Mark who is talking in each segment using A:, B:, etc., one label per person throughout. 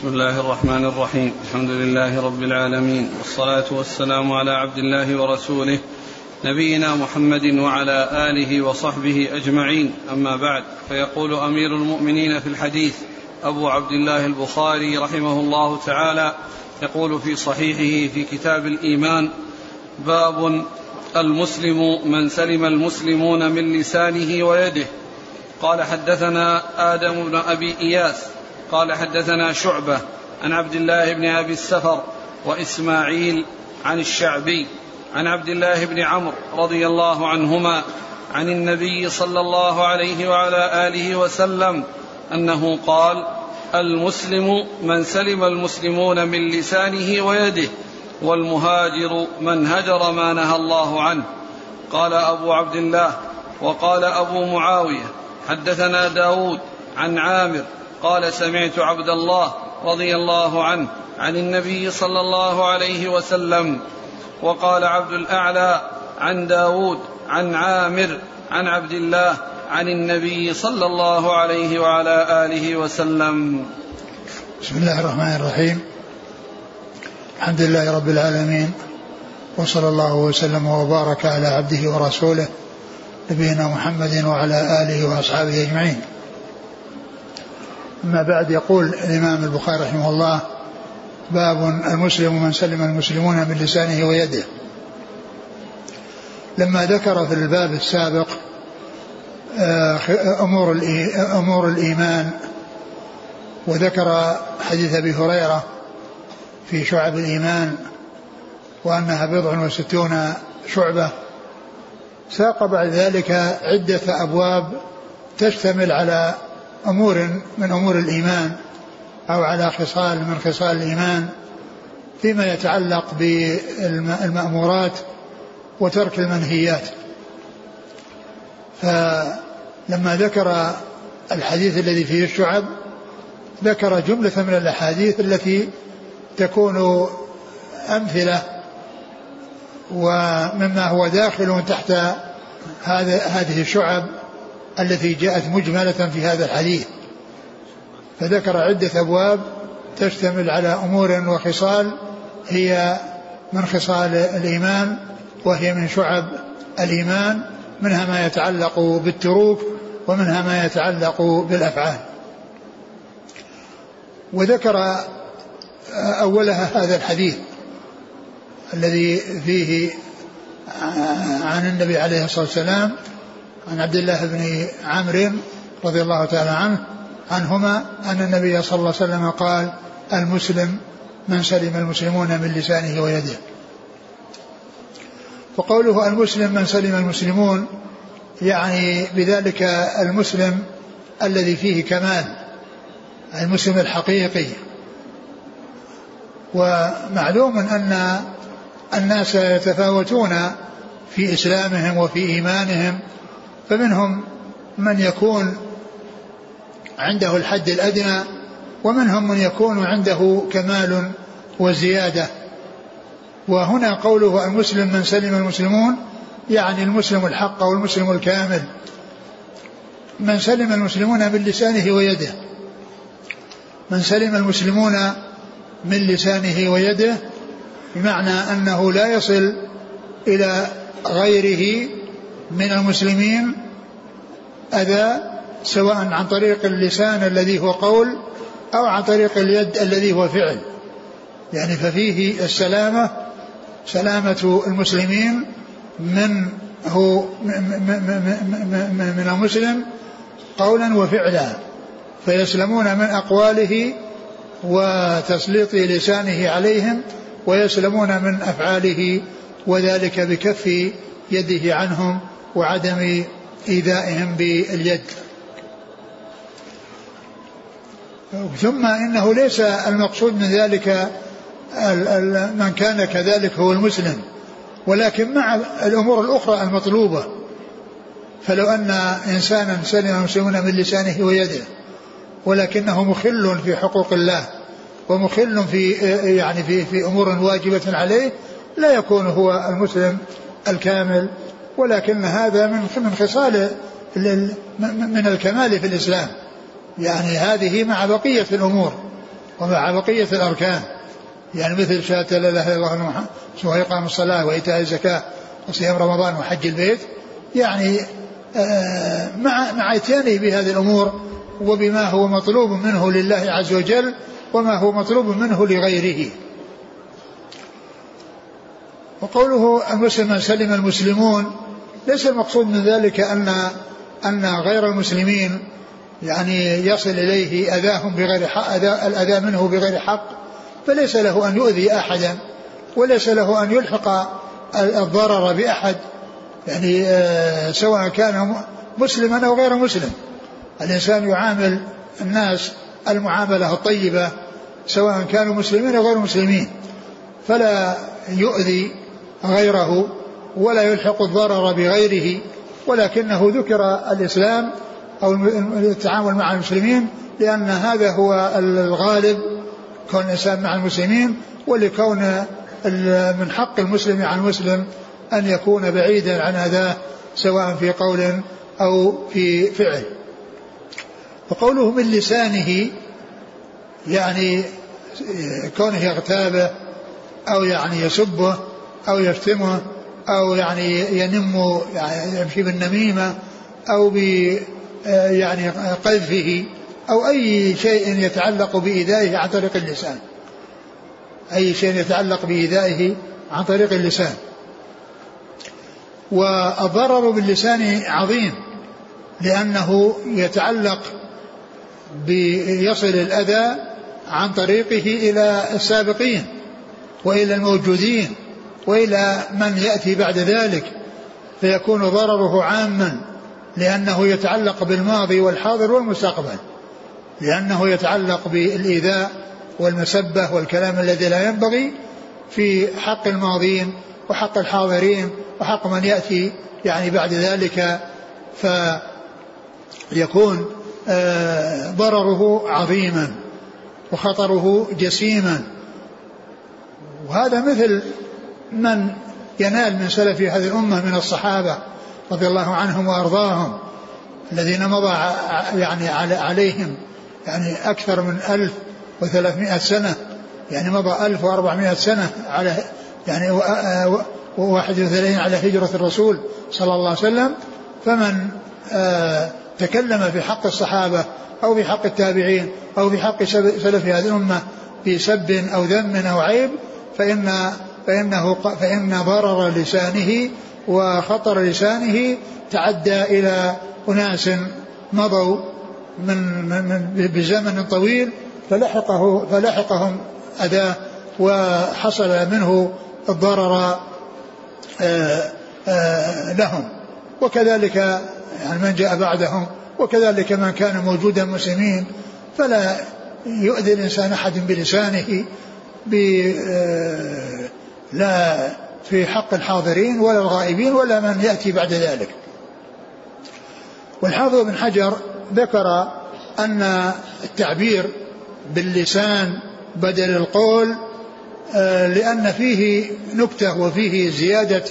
A: بسم الله الرحمن الرحيم. الحمد لله رب العالمين. والصلاة والسلام على عبد الله ورسوله نبينا محمد وعلى آله وصحبه أجمعين. أما بعد فيقول أمير المؤمنين في الحديث أبو عبد الله البخاري رحمه الله تعالى يقول في صحيحه في كتاب الإيمان باب المسلم من سلم المسلمون من لسانه ويده. قال حدثنا آدم بن أبي إياس قال حدثنا شعبة عن عبد الله بن أبي السفر وإسماعيل عن الشعبي عن عبد الله بن عمرو رضي الله عنهما عن النبي صلى الله عليه وعلى آله وسلم أنه قال المسلم من سلم المسلمون من لسانه ويده والمهاجر من هجر ما نهى الله عنه. قال أبو عبد الله وقال أبو معاوية حدثنا داود عن عامر قال سمعت عبد الله رضي الله عنه عن النبي صلى الله عليه وسلم وقال عبد الأعلى عن داود عن عامر عن عبد الله عن النبي صلى الله عليه وعلى آله وسلم.
B: بسم الله الرحمن الرحيم. الحمد لله رب العالمين وصلى الله وسلم وبارك على عبده ورسوله نبينا محمد وعلى آله وأصحابه أجمعين. أما بعد يقول الإمام البخاري رحمه الله باب المسلم من سلم المسلمون من لسانه ويده. لما ذكر في الباب السابق آه، أمور أمور الإيمان وذكر حديث أبي هريرة في شعب الإيمان وأنها بضع وستون شعبة ساق بعد ذلك عدة أبواب تشتمل على أمور من أمور الإيمان أو على خصال من خصال الإيمان فيما يتعلق بالمأمورات وترك المنهيات. فلما ذكر الحديث الذي فيه الشعب ذكر جملة من الأحاديث التي تكون أمثلة ومما هو داخل تحت هذه الشعب التي جاءت مجملة في هذا الحديث. فذكر عدة أبواب تشتمل على أمور وخصال هي من خصال الإيمان وهي من شعب الإيمان منها ما يتعلق بالتروك ومنها ما يتعلق بالأفعال. وذكر أولها هذا الحديث الذي فيه عن النبي عليه الصلاة والسلام عن عبد الله بن عمرو رضي الله تعالى عنه عنهما أن النبي صلى الله عليه وسلم قال المسلم من سلم المسلمون من لسانه ويده. وقوله المسلم من سلم المسلمون يعني بذلك المسلم الذي فيه كمال المسلم الحقيقي. ومعلوم أن الناس يتفاوتون في إسلامهم وفي إيمانهم فمنهم من يكون عنده الحد الأدنى ومنهم من يكون عنده كمال وزيادة. وهنا قوله المسلم من سلم المسلمون يعني المسلم الحق أو المسلم الكامل. من سلم المسلمون من لسانه ويده. من سلم المسلمون من لسانه ويده بمعنى أنه لا يصل إلى غيره من المسلمين أذى سواء عن طريق اللسان الذي هو قول أو عن طريق اليد الذي هو فعل. يعني ففيه السلامة سلامة المسلمين من هو من المسلم قولا وفعلا. فيسلمون من أقواله وتسليط لسانه عليهم ويسلمون من أفعاله وذلك بكف يده عنهم وعدم إيذائهم باليد. ثم إنه ليس المقصود من ذلك من كان كذلك هو المسلم ولكن مع الأمور الأخرى المطلوبة. فلو أن إنسانا سلم المسلمون من لسانه ويده ولكنه مخل في حقوق الله ومخل في يعني في في أمور واجبة عليه لا يكون هو المسلم الكامل ولكن هذا من من خصال من الكمال في الإسلام. يعني هذه مع بقية الأمور ومع بقية الأركان. يعني مثل شهادة لا إله إلا الله وإقام الصلاة وإيتاء الزكاة وصيام رمضان وحج البيت. يعني آه، مع مع اتيانه بهذه الأمور وبما هو مطلوب منه لله عز وجل وما هو مطلوب منه لغيره. وقوله المسلم من سلم المسلمون ليس المقصود من ذلك أن أن غير المسلمين يعني يصل إليه أذاهم بغير حق الأذى منه بغير حق فليس له أن يؤذي أحدا وليس له أن يلحق الضرر بأحد يعني آه، سواء كان مسلما أو غير مسلم. الإنسان يعامل الناس المعاملة الطيبة سواء كانوا مسلمين أو غير مسلمين فلا يؤذي غيره ولا يلحق الضرر بغيره ولكنه ذكر الإسلام أو التعامل مع المسلمين لأن هذا هو الغالب كون الإنسان مع المسلمين ولكون من حق المسلم على المسلم أن يكون بعيدا عن أذاه سواء في قول أو في فعل. وقوله من لسانه يعني كونه يغتابه أو يعني يسبه أو يشتمه أو يعني ينم يعني يمشي بالنميمة أو ب يعني قذفه أو أي شيء يتعلق بإيذائه عن طريق اللسان. أي شيء يتعلق بإيذائه عن طريق اللسان. والضرر باللسان عظيم لأنه يتعلق بيصل الأذى عن طريقه إلى السابقين وإلى الموجودين. وإلى من يأتي بعد ذلك فيكون ضرره عاما لأنه يتعلق بالماضي والحاضر والمستقبل لأنه يتعلق بالإيذاء والمسبة والكلام الذي لا ينبغي في حق الماضين وحق الحاضرين وحق من يأتي يعني بعد ذلك فيكون آه، ضرره عظيما وخطره جسيما. وهذا مثل من ينال من سلف هذه الأمة من الصحابة رضي الله عنهم وأرضاهم الذين مضى يعني عليهم يعني أكثر من ألف وثلاثمائة سنة يعني مضى ألف وأربعمائة سنة على يعني وواحد وثلاثين على هجرة الرسول صلى الله عليه وسلم فمن آه، تكلم في حق الصحابة أو في حق التابعين أو في حق سلف هذه الأمة في سب أو ذم أو عيب فإن فإنه فإن ضرر لسانه وخطر لسانه تعدى إلى أناس مضوا من, من بزمن طويل فلحقه فلحقهم أذاه وحصل منه الضرر آه، آه، لهم. وكذلك يعني من جاء بعدهم وكذلك من كان موجودا مسلمين فلا يؤذي الإنسان أحد بلسانه آه، لا في حق الحاضرين ولا الغائبين ولا من يأتي بعد ذلك. والحافظ بن حجر ذكر أن التعبير باللسان بدل القول آه، لأن فيه نكتة وفيه زيادة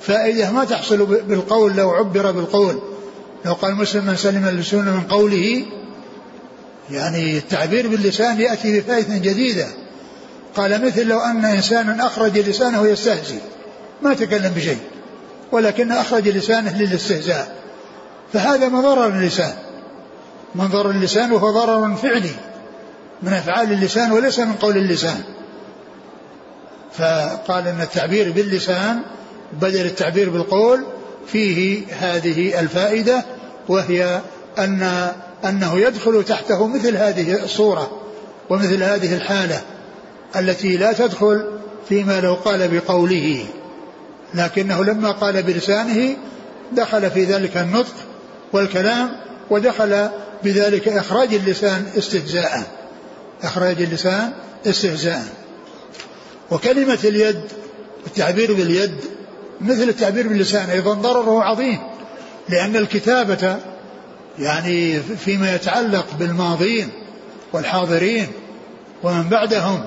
B: فائدة ما تحصل بالقول لو عبر بالقول. لو قال مسلم من سلم اللسان من قوله يعني التعبير باللسان يأتي بفائدة جديدة. قال مثل لو أن إنسانا أخرج لسانه يستهزي ما تكلم بشيء. ولكن أخرج لسانه للاستهزاء. فهذا مضر اللسان منظر اللسان وهو ضرر فعلي. من أفعال اللسان وليس من قول اللسان. فقال أن التعبير باللسان بدل التعبير بالقول فيه هذه الفائدة وهي أن أنه يدخل تحته مثل هذه الصورة ومثل هذه الحالة. التي لا تدخل فيما لو قال بقوله لكنه لما قال بلسانه دخل في ذلك النطق والكلام ودخل بذلك إخراج اللسان استهزاء إخراج اللسان استهزاء. وكلمة اليد التعبير باليد مثل التعبير باللسان أيضا ضرره عظيم لأن الكتابة يعني فيما يتعلق بالماضين والحاضرين ومن بعدهم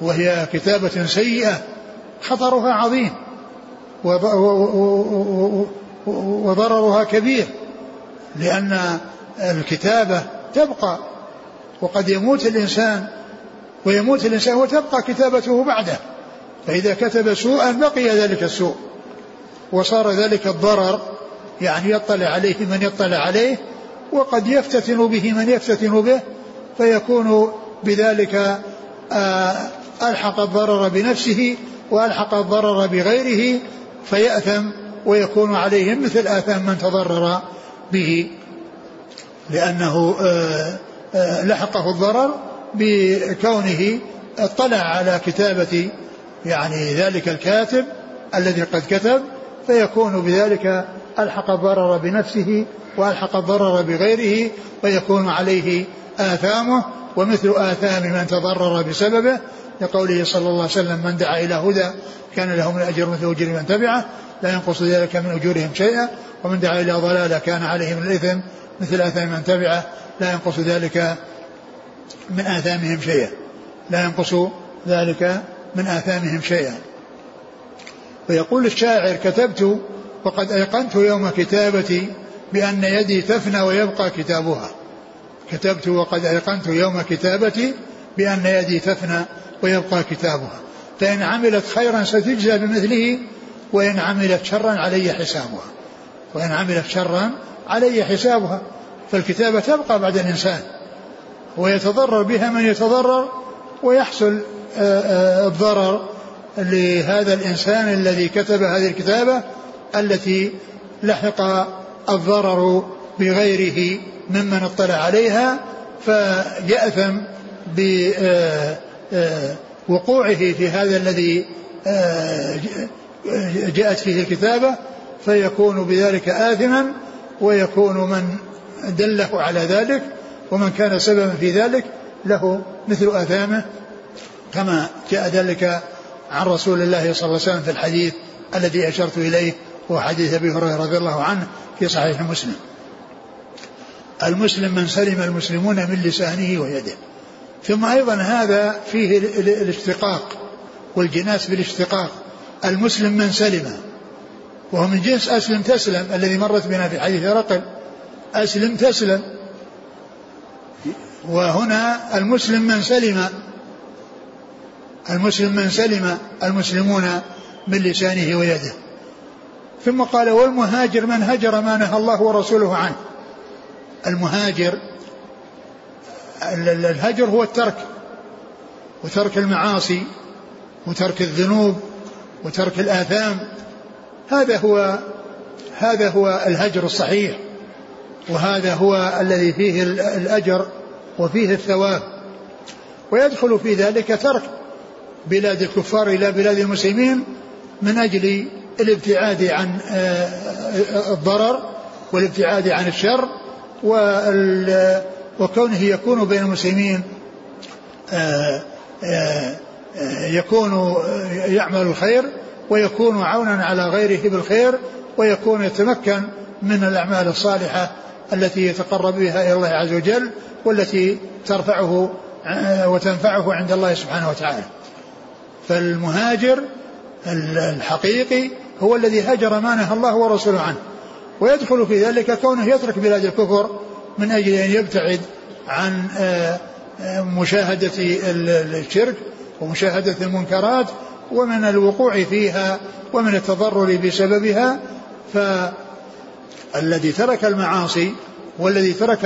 B: وهي كتابة سيئة خطرها عظيم وضررها كبير لأن الكتابة تبقى وقد يموت الإنسان ويموت الإنسان وتبقى كتابته بعده فإذا كتب سوءا بقي ذلك السوء وصار ذلك الضرر يعني يطلع عليه من يطلع عليه وقد يفتتن به من يفتتن به فيكون بذلك آه، ألحق الضرر بنفسه وألحق الضرر بغيره فيأثم ويكون عليهم مثل آثام من تضرر به. لأنه آه، آه، لحقه الضرر بكونه اطلع على كتابة يعني ذلك الكاتب الذي قد كتب فيكون بذلك ألحق الضرر بنفسه وألحق الضرر بغيره ويكون عليه آثامه ومثل آثام من تضرر بسببه لقوله صلى الله عليه وسلم من دعا إلى هدى كان له من الأجر مثل أجر من تبعه لا ينقص ذلك من أجورهم شيئا ومن دعا إلى ضلالة كان عليه من الإثم مثل آثام من تبعه لا ينقص ذلك من آثامهم شيئا لا ينقص ذلك من آثامهم شيئا. ويقول الشاعر كتبت وقد أيقنت يوم كتابتي بأن يدي تفنى ويبقى كتابها. كتبت وقد أيقنت يوم كتابتي بأن يدي تفنى ويبقى كتابها. فإن عملت خيرا ستجزى بمثله وإن عملت شرا علي حسابها. وإن عملت شرا علي حسابها. فالكتابة تبقى بعد الإنسان. ويتضرر بها من يتضرر ويحصل آه، آه، الضرر لهذا الإنسان الذي كتب هذه الكتابة التي لحق الضرر بغيره ممن اطلع عليها فيأثم بوقوعه في هذا الذي آه، جاءت فيه الكتابة فيكون بذلك آثما ويكون من دله على ذلك ومن كان سببا في ذلك له مثل آثامه كما جاء ذلك عن رسول الله صلى الله عليه وسلم في الحديث الذي أشرت إليه هو حديث أبي هريرة رضي الله عنه في صحيح مسلم. المسلم من سلم المسلمون من لسانه ويده. ثم أيضا هذا فيه الاشتقاق والجناس بالاشتقاق. المسلم من سلم وهو من جنس أسلم تسلم الذي مرت بنا في حديث رقل أسلم تسلم. وهنا المسلم من سلم المسلم من سلم المسلمون من لسانه ويده. ثم قال والمهاجر من هجر ما نهى الله ورسوله عنه. المهاجر الهجر هو الترك وترك المعاصي وترك الذنوب وترك الآثام. هذا هو هذا هو الهجر الصحيح وهذا هو الذي فيه الأجر وفيه الثواب. ويدخل في ذلك ترك بلاد الكفار إلى بلاد المسلمين من أجل الابتعاد عن آه، آه، الضرر والابتعاد عن الشر وكونه يكون بين المسلمين آه، يكون يعمل الخير ويكون عونا على غيره بالخير ويكون يتمكن من الأعمال الصالحة التي يتقرب بها إلى الله عز وجل والتي ترفعه وتنفعه عند الله سبحانه وتعالى. فالمهاجر الحقيقي هو الذي هجر ما نهى الله ورسوله عنه ويدخل في ذلك كونه يترك بلاد الكفر من أجل أن يبتعد عن آه، آه، مشاهدة الشرك ومشاهدة المنكرات ومن الوقوع فيها ومن التضرر بسببها فالذي ترك المعاصي والذي ترك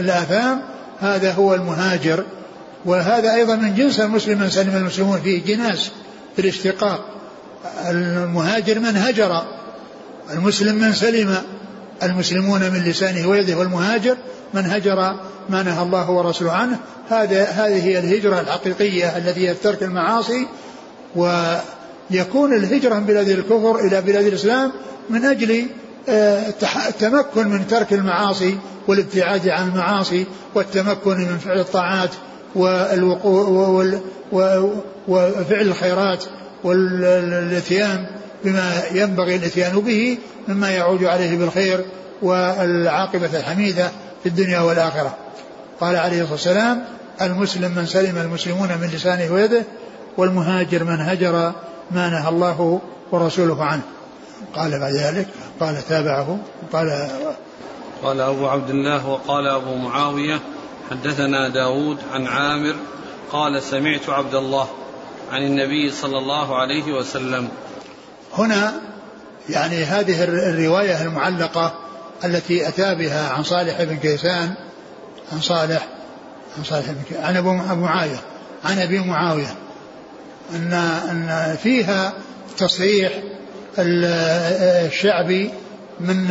B: الآثام هذا هو المهاجر. وهذا أيضا من جنس المسلم من سلم المسلمون فيه جناس في الاشتقاق. المهاجر من هجر المسلم من سلم. المسلمون من لسانه ويده والمهاجر من هجر ما نهى الله ورسوله عنه. هذا هذه هي الهجرة الحقيقية التي هي ترك المعاصي ويكون الهجرة من بلاد الكفر إلى بلاد الإسلام من أجل آه، التمكن من ترك المعاصي والابتعاد عن المعاصي والتمكن من فعل الطاعات والوقوع وفعل الخيرات والاتيان. بما ينبغي الاتيان به مما يعود عليه بالخير والعاقبة الحميدة في الدنيا والآخرة. قال عليه الصلاة والسلام المسلم من سلم المسلمون من لسانه ويده والمهاجر من هجر ما نهى الله ورسوله عنه. قال بعد ذلك قال تابعه قال
A: قال أبو عبد الله وقال أبو معاوية حدثنا داود عن عامر قال سمعت عبد الله عن النبي صلى الله عليه وسلم
B: هنا يعني هذه الرواية المعلقة التي أتى بها عن صالح بن كيسان عن صالح عن صالح بن كيسان عن أبو معاوية عن أبي معاوية. أن أن فيها تصريح الشعبي من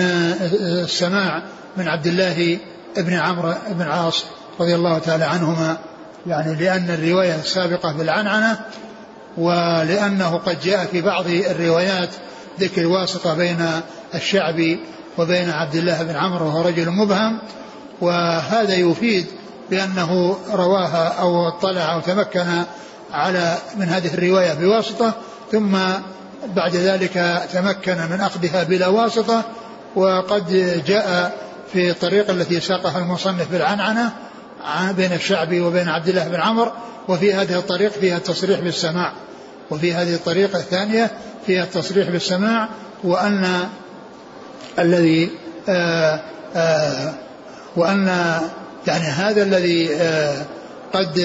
B: السماع من عبد الله بن عمرو بن العاص رضي الله تعالى عنهما. يعني لأن الرواية السابقة بالعنعنة ولأنه قد جاء في بعض الروايات ذكر الواسطة بين الشعبي وبين عبد الله بن عمرو وهو رجل مبهم وهذا يفيد بأنه رواها أو اطلع أو تمكن على من هذه الرواية بواسطة ثم بعد ذلك تمكن من أخذها بلا واسطة وقد جاء في الطريقة التي ساقها المصنف بالعنعنة بين الشعبي وبين عبد الله بن عمرو وفي هذه الطريق فيها التصريح بالسماع. وفي هذه الطريقة الثانية فيها التصريح بالسماع وأن الذي آآ آآ وأن يعني هذا الذي قد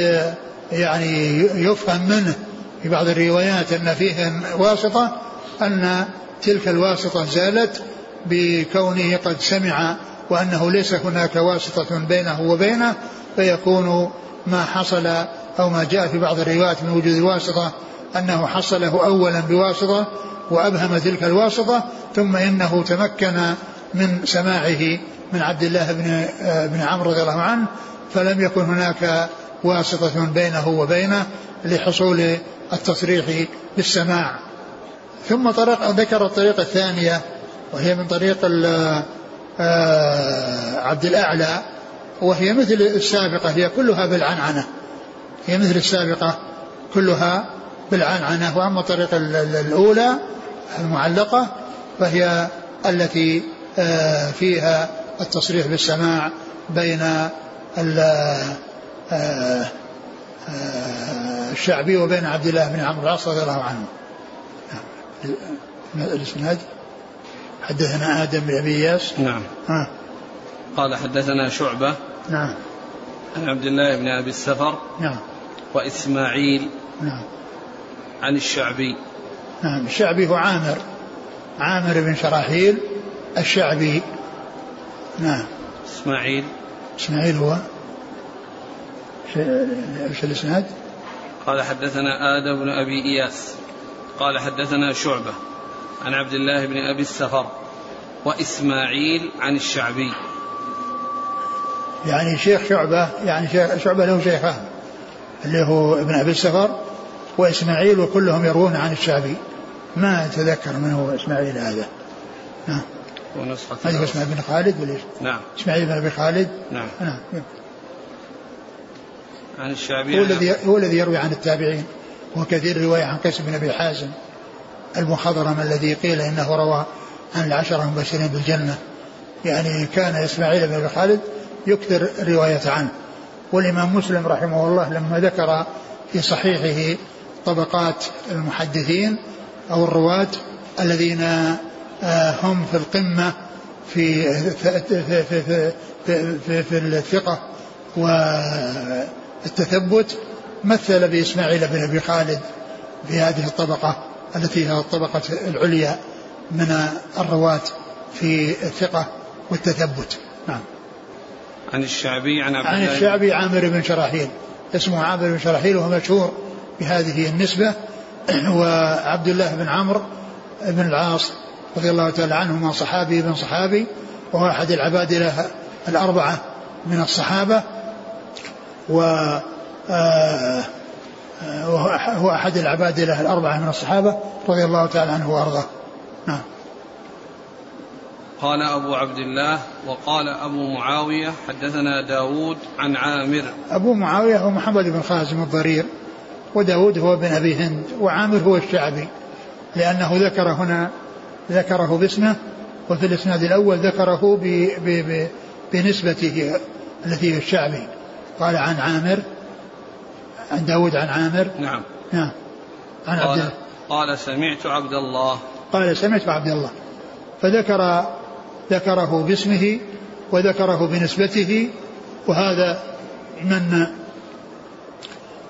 B: يعني يفهم منه في بعض الروايات أن فيه واسطة أن تلك الواسطة زالت بكونه قد سمع وأنه ليس هناك واسطة بينه وبينه فيكون ما حصل أو ما جاء في بعض الروايات من وجود الواسطة أنه حصله أولا بواسطة وأبهم تلك الواسطة ثم إنه تمكن من سماعه من عبد الله بن بن عمرو رضي الله عنه فلم يكن هناك واسطة بينه وبينه لحصول التصريح بالسماع. ثم طريق ذكر الطريقة الثانية وهي من طريق عبد الأعلى وهي مثل السابقة هي كلها بالعنعنة. هي مثل السابقة كلها بالعنعنة وأما الطريقة الأولى المعلقة فهي التي فيها التصريح بالسماع بين الشعبي وبين عبد الله بن عمرو العاص رضي الله عنه. الإسناد؟ حدثنا آدم بن أبي إياس.
A: نعم.
B: ها.
A: قال حدثنا شعبة.
B: نعم.
A: عن عبد الله بن أبي السفر.
B: نعم.
A: وإسماعيل.
B: نعم.
A: عن الشعبي.
B: نعم الشعبي هو عامر. عامر بن شراحيل الشعبي. نعم.
A: إسماعيل.
B: إسماعيل هو. إيش الإسناد؟
A: قال حدثنا آدم بن أبي إياس. قال حدثنا شعبة عن عبد الله بن أبي السفر وإسماعيل عن الشعبي.
B: يعني شيخ شعبة يعني شيخ شعبة له شيخان اللي هو ابن أبي السفر وإسماعيل وكلهم يروون عن الشعبي. ما أتذكر من هو إسماعيل هذا. نعم.
A: ونسخة
B: اسمه ابن خالد ولا
A: نعم.
B: إسماعيل بن أبي خالد.
A: نعم.
B: نعم.
A: عن الشعبي.
B: هو الذي هو الذي يروي عن التابعين. وكثير رواية عن قيس بن أبي حازم المخضرم الذي قيل إنه روى عن العشرة المبشرين بالجنة. يعني كان إسماعيل بن أبي خالد يكثر الرواية عنه. والإمام مسلم رحمه الله لما ذكر في صحيحه طبقات المحدثين أو الرواة الذين آه، هم في القمة في في في في, في, الثقة والتثبت. مثل بإسماعيل بن أبي خالد في هذه الطبقة التي هي الطبقة العليا من الرواة في الثقة والتثبت. نعم.
A: عن الشعبي عن عبد
B: عن الشعبي عامر بن شراحيل. اسمه عامر بن شراحيل وهو مشهور. بهذه النسبة وعبد الله بن عمرو بن العاص رضي الله تعالى عنهما صحابي بن صحابي وهو أحد العبادلة الأربعة من الصحابة و آه، آه، وهو هو أحد العبادلة الأربعة من الصحابة رضي الله تعالى عنه وأرضاه. نعم.
A: قال أبو عبد الله وقال أبو معاوية حدثنا داود عن عامر.
B: أبو معاوية هو محمد بن خازم الضرير. وداود هو بن أبي هند وعامر هو الشعبي لأنه ذكر هنا ذكره باسمه وفي الإسناد الأول ذكره ب ب بنسبته التي هي الشعبي. قال عن عامر عن داود عن عامر.
A: نعم.
B: نعم. عن عبد
A: قال,
B: الله.
A: قال سمعت عبد الله.
B: قال سمعت عبد الله. فذكر ذكره باسمه وذكره بنسبته وهذا من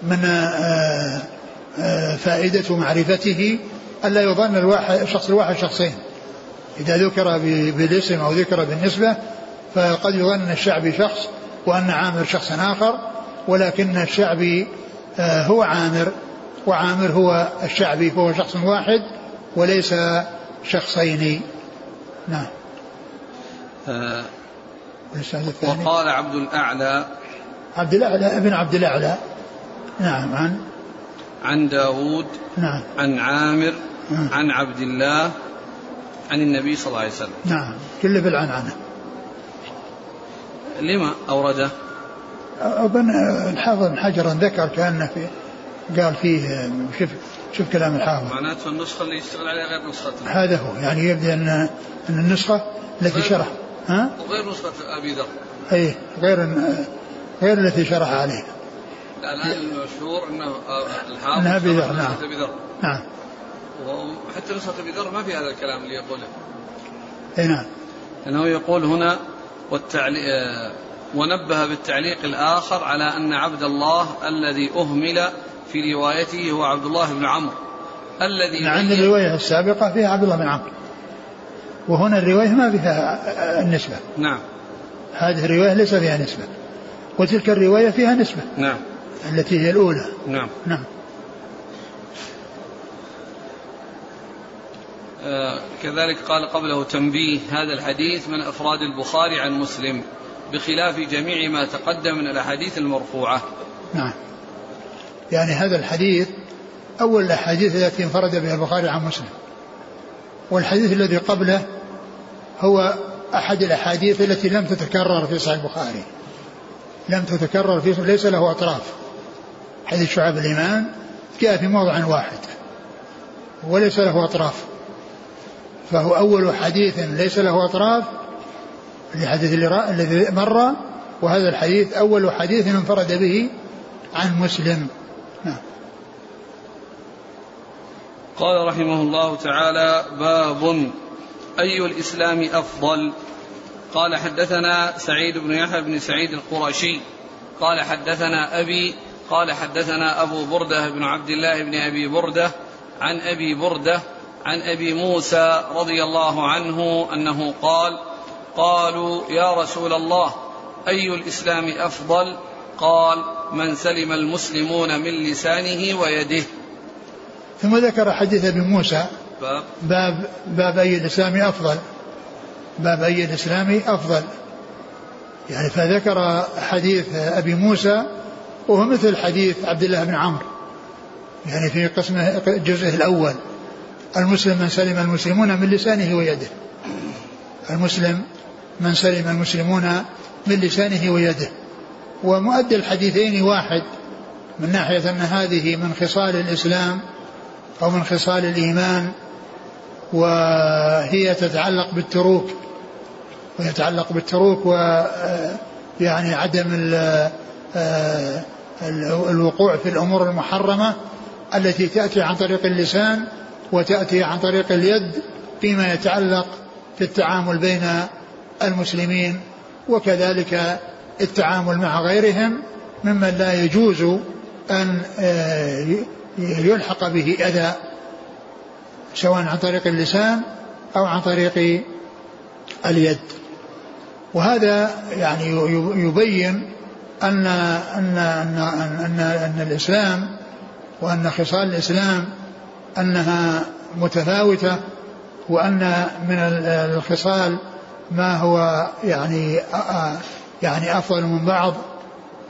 B: من فائدة معرفته ألا يظن الواحد الشخص الواحد شخصين. إذا ذكر بالاسم أو ذكر بالنسبة فقد يظن الشعبي شخص وأن عامر شخص آخر ولكن الشعبي هو عامر وعامر هو الشعبي فهو شخص واحد وليس شخصين. نعم.
A: آه وقال عبد الأعلى
B: عبد الأعلى ابن عبد الأعلى. نعم عن؟
A: عن داود
B: نعم.
A: عن عامر نعم. عن عبد الله عن النبي صلى الله عليه وسلم.
B: نعم. كله بالعنعنة
A: لما أورده؟
B: ابن الحافظ بن حجر ذكر كأنه في قال فيه شوف شوف كلام الحافظ.
A: معناته النسخة اللي يشتغل عليها غير نسخته
B: هذا هو. يعني يبدو أن أن النسخة التي شرح.
A: ها؟ وغير نسخة أبي ذر.
B: أي غير غير التي شرح عليه.
A: الآن المشهور أنه الحافظ
B: أنها أبي ذر. نعم. نعم
A: وحتى نسخة أبي ذر ما في هذا الكلام اللي يقوله.
B: أي نعم.
A: لأنه يقول هنا والتعليق ونبه بالتعليق الآخر على أن عبد الله الذي أهمل في روايته هو عبد الله بن عمرو. الذي
B: عند الرواية السابقة فيها عبد الله بن عمرو. وهنا الرواية ما فيها النسبة.
A: نعم.
B: هذه الرواية ليس فيها نسبة. وتلك الرواية فيها نسبة.
A: نعم.
B: التي هي الأولى.
A: نعم.
B: نعم.
A: آه كذلك قال قبله تنبيه هذا الحديث من أفراد البخاري عن مسلم بخلاف جميع ما تقدم من الأحاديث المرفوعة.
B: نعم. يعني هذا الحديث أول الأحاديث التي انفرد بها البخاري عن مسلم. والحديث الذي قبله هو أحد الأحاديث التي لم تتكرر في صحيح البخاري. لم تتكرر في ليس له أطراف. حديث شعب الإيمان جاء في موضع واحد وليس له أطراف. فهو أول حديث ليس له أطراف الحديث الذي مر وهذا الحديث أول حديث انفرد به عن مسلم. نعم.
A: قال رحمه الله تعالى باب أي الإسلام أفضل؟ قال حدثنا سعيد بن يحيى بن سعيد القرشي قال حدثنا أبي قال حدثنا أبو بردة بن عبد الله بن أبي بردة عن أبي بردة عن أبي موسى رضي الله عنه أنه قال قالوا يا رسول الله أي الإسلام أفضل؟ قال من سلم المسلمون من لسانه ويده.
B: ثم ذكر حديث أبي موسى
A: باب.
B: باب باب أي الإسلام أفضل. باب أي الإسلام أفضل. يعني فذكر حديث أبي موسى وهو مثل حديث عبد الله بن عمرو. يعني في قسمه جزءه الأول. المسلم من سلم المسلمون من لسانه ويده. المسلم من سلم المسلمون من لسانه ويده. ومؤدي الحديثين واحد من ناحية أن هذه من خصال الإسلام أو من خصال الإيمان وهي تتعلق بالتروك. ويتعلق بالتروك و يعني عدم الوقوع في الأمور المحرمة التي تأتي عن طريق اللسان وتأتي عن طريق اليد فيما يتعلق في التعامل بين المسلمين وكذلك التعامل مع غيرهم ممن لا يجوز أن يلحق به أذى سواء عن طريق اللسان أو عن طريق اليد. وهذا يعني يبين أن أن أن أن, أن الإسلام وأن خصال الإسلام أنها متفاوتة وأن من الخصال ما هو يعني يعني أفضل من بعض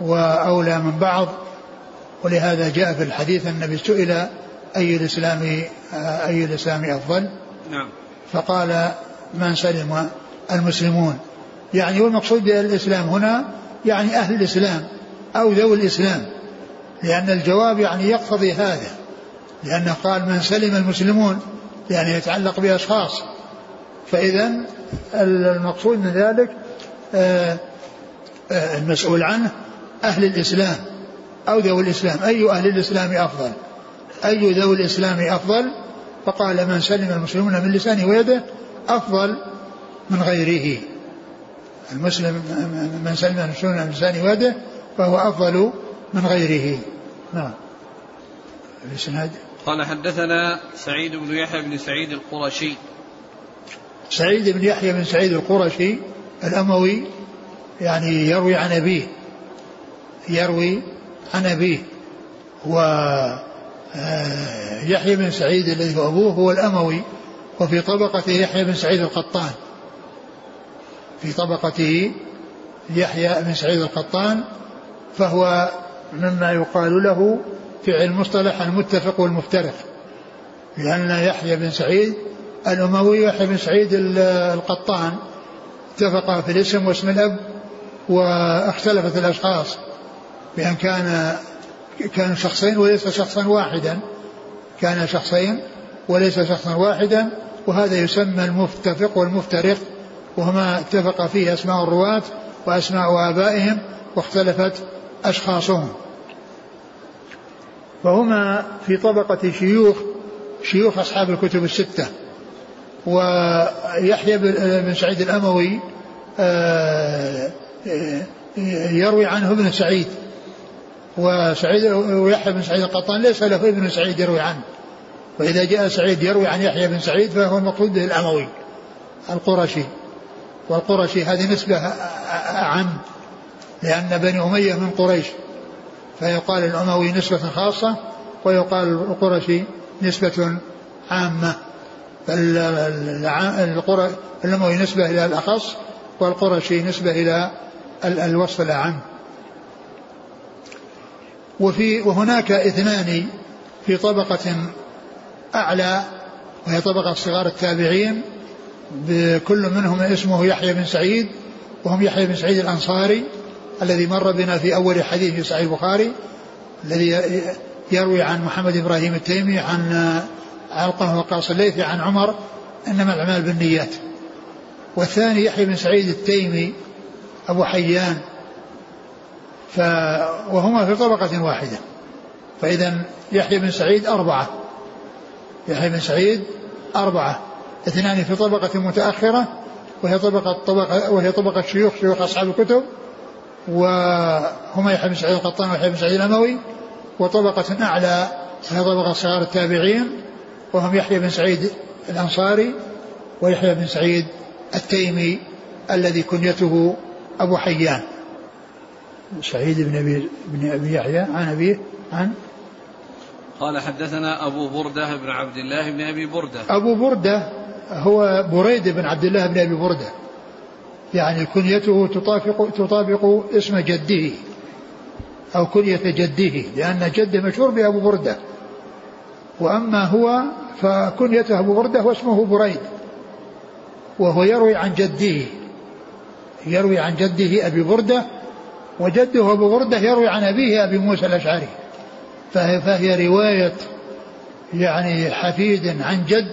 B: وأولى من بعض. ولهذا جاء في الحديث النبي سئل أي الإسلام أي الإسلام أفضل؟
A: نعم.
B: فقال من سلم المسلمون. يعني والمقصود بالإسلام هنا يعني أهل الإسلام أو ذوي الإسلام لأن الجواب يعني يقتضي هذا لأنه قال من سلم المسلمون يعني يتعلق بأشخاص. فإذا المقصود من ذلك المسؤول عنه أهل الإسلام أو ذوي الإسلام. أي أهل الإسلام أفضل؟ أي ذوي الإسلام أفضل؟ فقال من سلم المسلمون من لسانه ويده أفضل من غيره. المسلم من سلم المسلمون من لسانه ويده فهو أفضل من غيره. نعم. الإسناد؟
A: قال حدثنا سعيد بن يحيى بن سعيد القرشي.
B: سعيد بن يحيى بن سعيد القرشي الأموي يعني يروي عن أبيه. يروي عن أبيه. و آه، يحيى بن سعيد الذي هو أبوه هو الأموي وفي طبقته يحيى بن سعيد القطان. في طبقته يحيى بن سعيد القطان فهو مما يقال له في المصطلح المتفق والمفترق. لأن يحيى بن سعيد الأموي ويحيى بن سعيد القطان. اتفقا في الاسم واسم الأب واختلفت الأشخاص بأن كان كان شخصين وليس شخصا واحدا. كان شخصين وليس شخصا واحدا وهذا يسمى المفتفق والمفترق. وهما اتفق فيه أسماء الرواة وأسماء آبائهم واختلفت أشخاصهم. فهما في طبقة شيوخ شيوخ أصحاب الكتب الستة. ويحيى بن سعيد الأموي آه، يروي عنه ابن سعيد. وسعيد ويحيى بن سعيد القطان ليس له ابن سعيد يروي عنه. وإذا جاء سعيد يروي عن يحيى بن سعيد فهو المقصود به الأموي القرشي. والقرشي هذه نسبة أعم لأن بني أمية من قريش. فيقال الأموي نسبة خاصة ويقال القرشي نسبة عامة. الأموي نسبة إلى الأخص والقرشي نسبة إلى الوصف الأعم وفي وهناك اثنان في طبقة أعلى وهي طبقة صغار التابعين كل منهم اسمه يحيى بن سعيد وهم يحيى بن سعيد الأنصاري الذي مر بنا في أول حديث في صحيح البخاري الذي يروي عن محمد إبراهيم التيمي عن علقمة وقاص الليثي عن عمر إنما الأعمال بالنيات. والثاني يحيى بن سعيد التيمي أبو حيان ف وهما في طبقة واحدة. فإذا يحيى بن سعيد أربعة. يحيى بن سعيد أربعة. اثنان في طبقة متأخرة وهي طبقة طبقة وهي طبقة شيوخ شيوخ أصحاب الكتب وهما يحيى بن سعيد القطان ويحيى بن سعيد الأموي وطبقة أعلى وهي طبقة صغار التابعين وهم يحيى بن سعيد الأنصاري ويحيى بن سعيد التيمي الذي كنيته أبو حيان. سعيد بن أبي بن أبي يحيى عن أبيه عن؟
A: قال حدثنا أبو بردة بن عبد الله بن أبي بردة.
B: أبو بردة هو بريد بن عبد الله بن أبي بردة. يعني كنيته تطابق تطابق اسم جده أو كنية جده لأن جده مشهور بأبو بردة. وأما هو فكنيته أبو بردة واسمه بريد. وهو يروي عن جده يروي عن جده أبي بردة وجده أبو بردة يروي عن أبيه أبي موسى الأشعري. فهي, فهي رواية يعني حفيد عن جد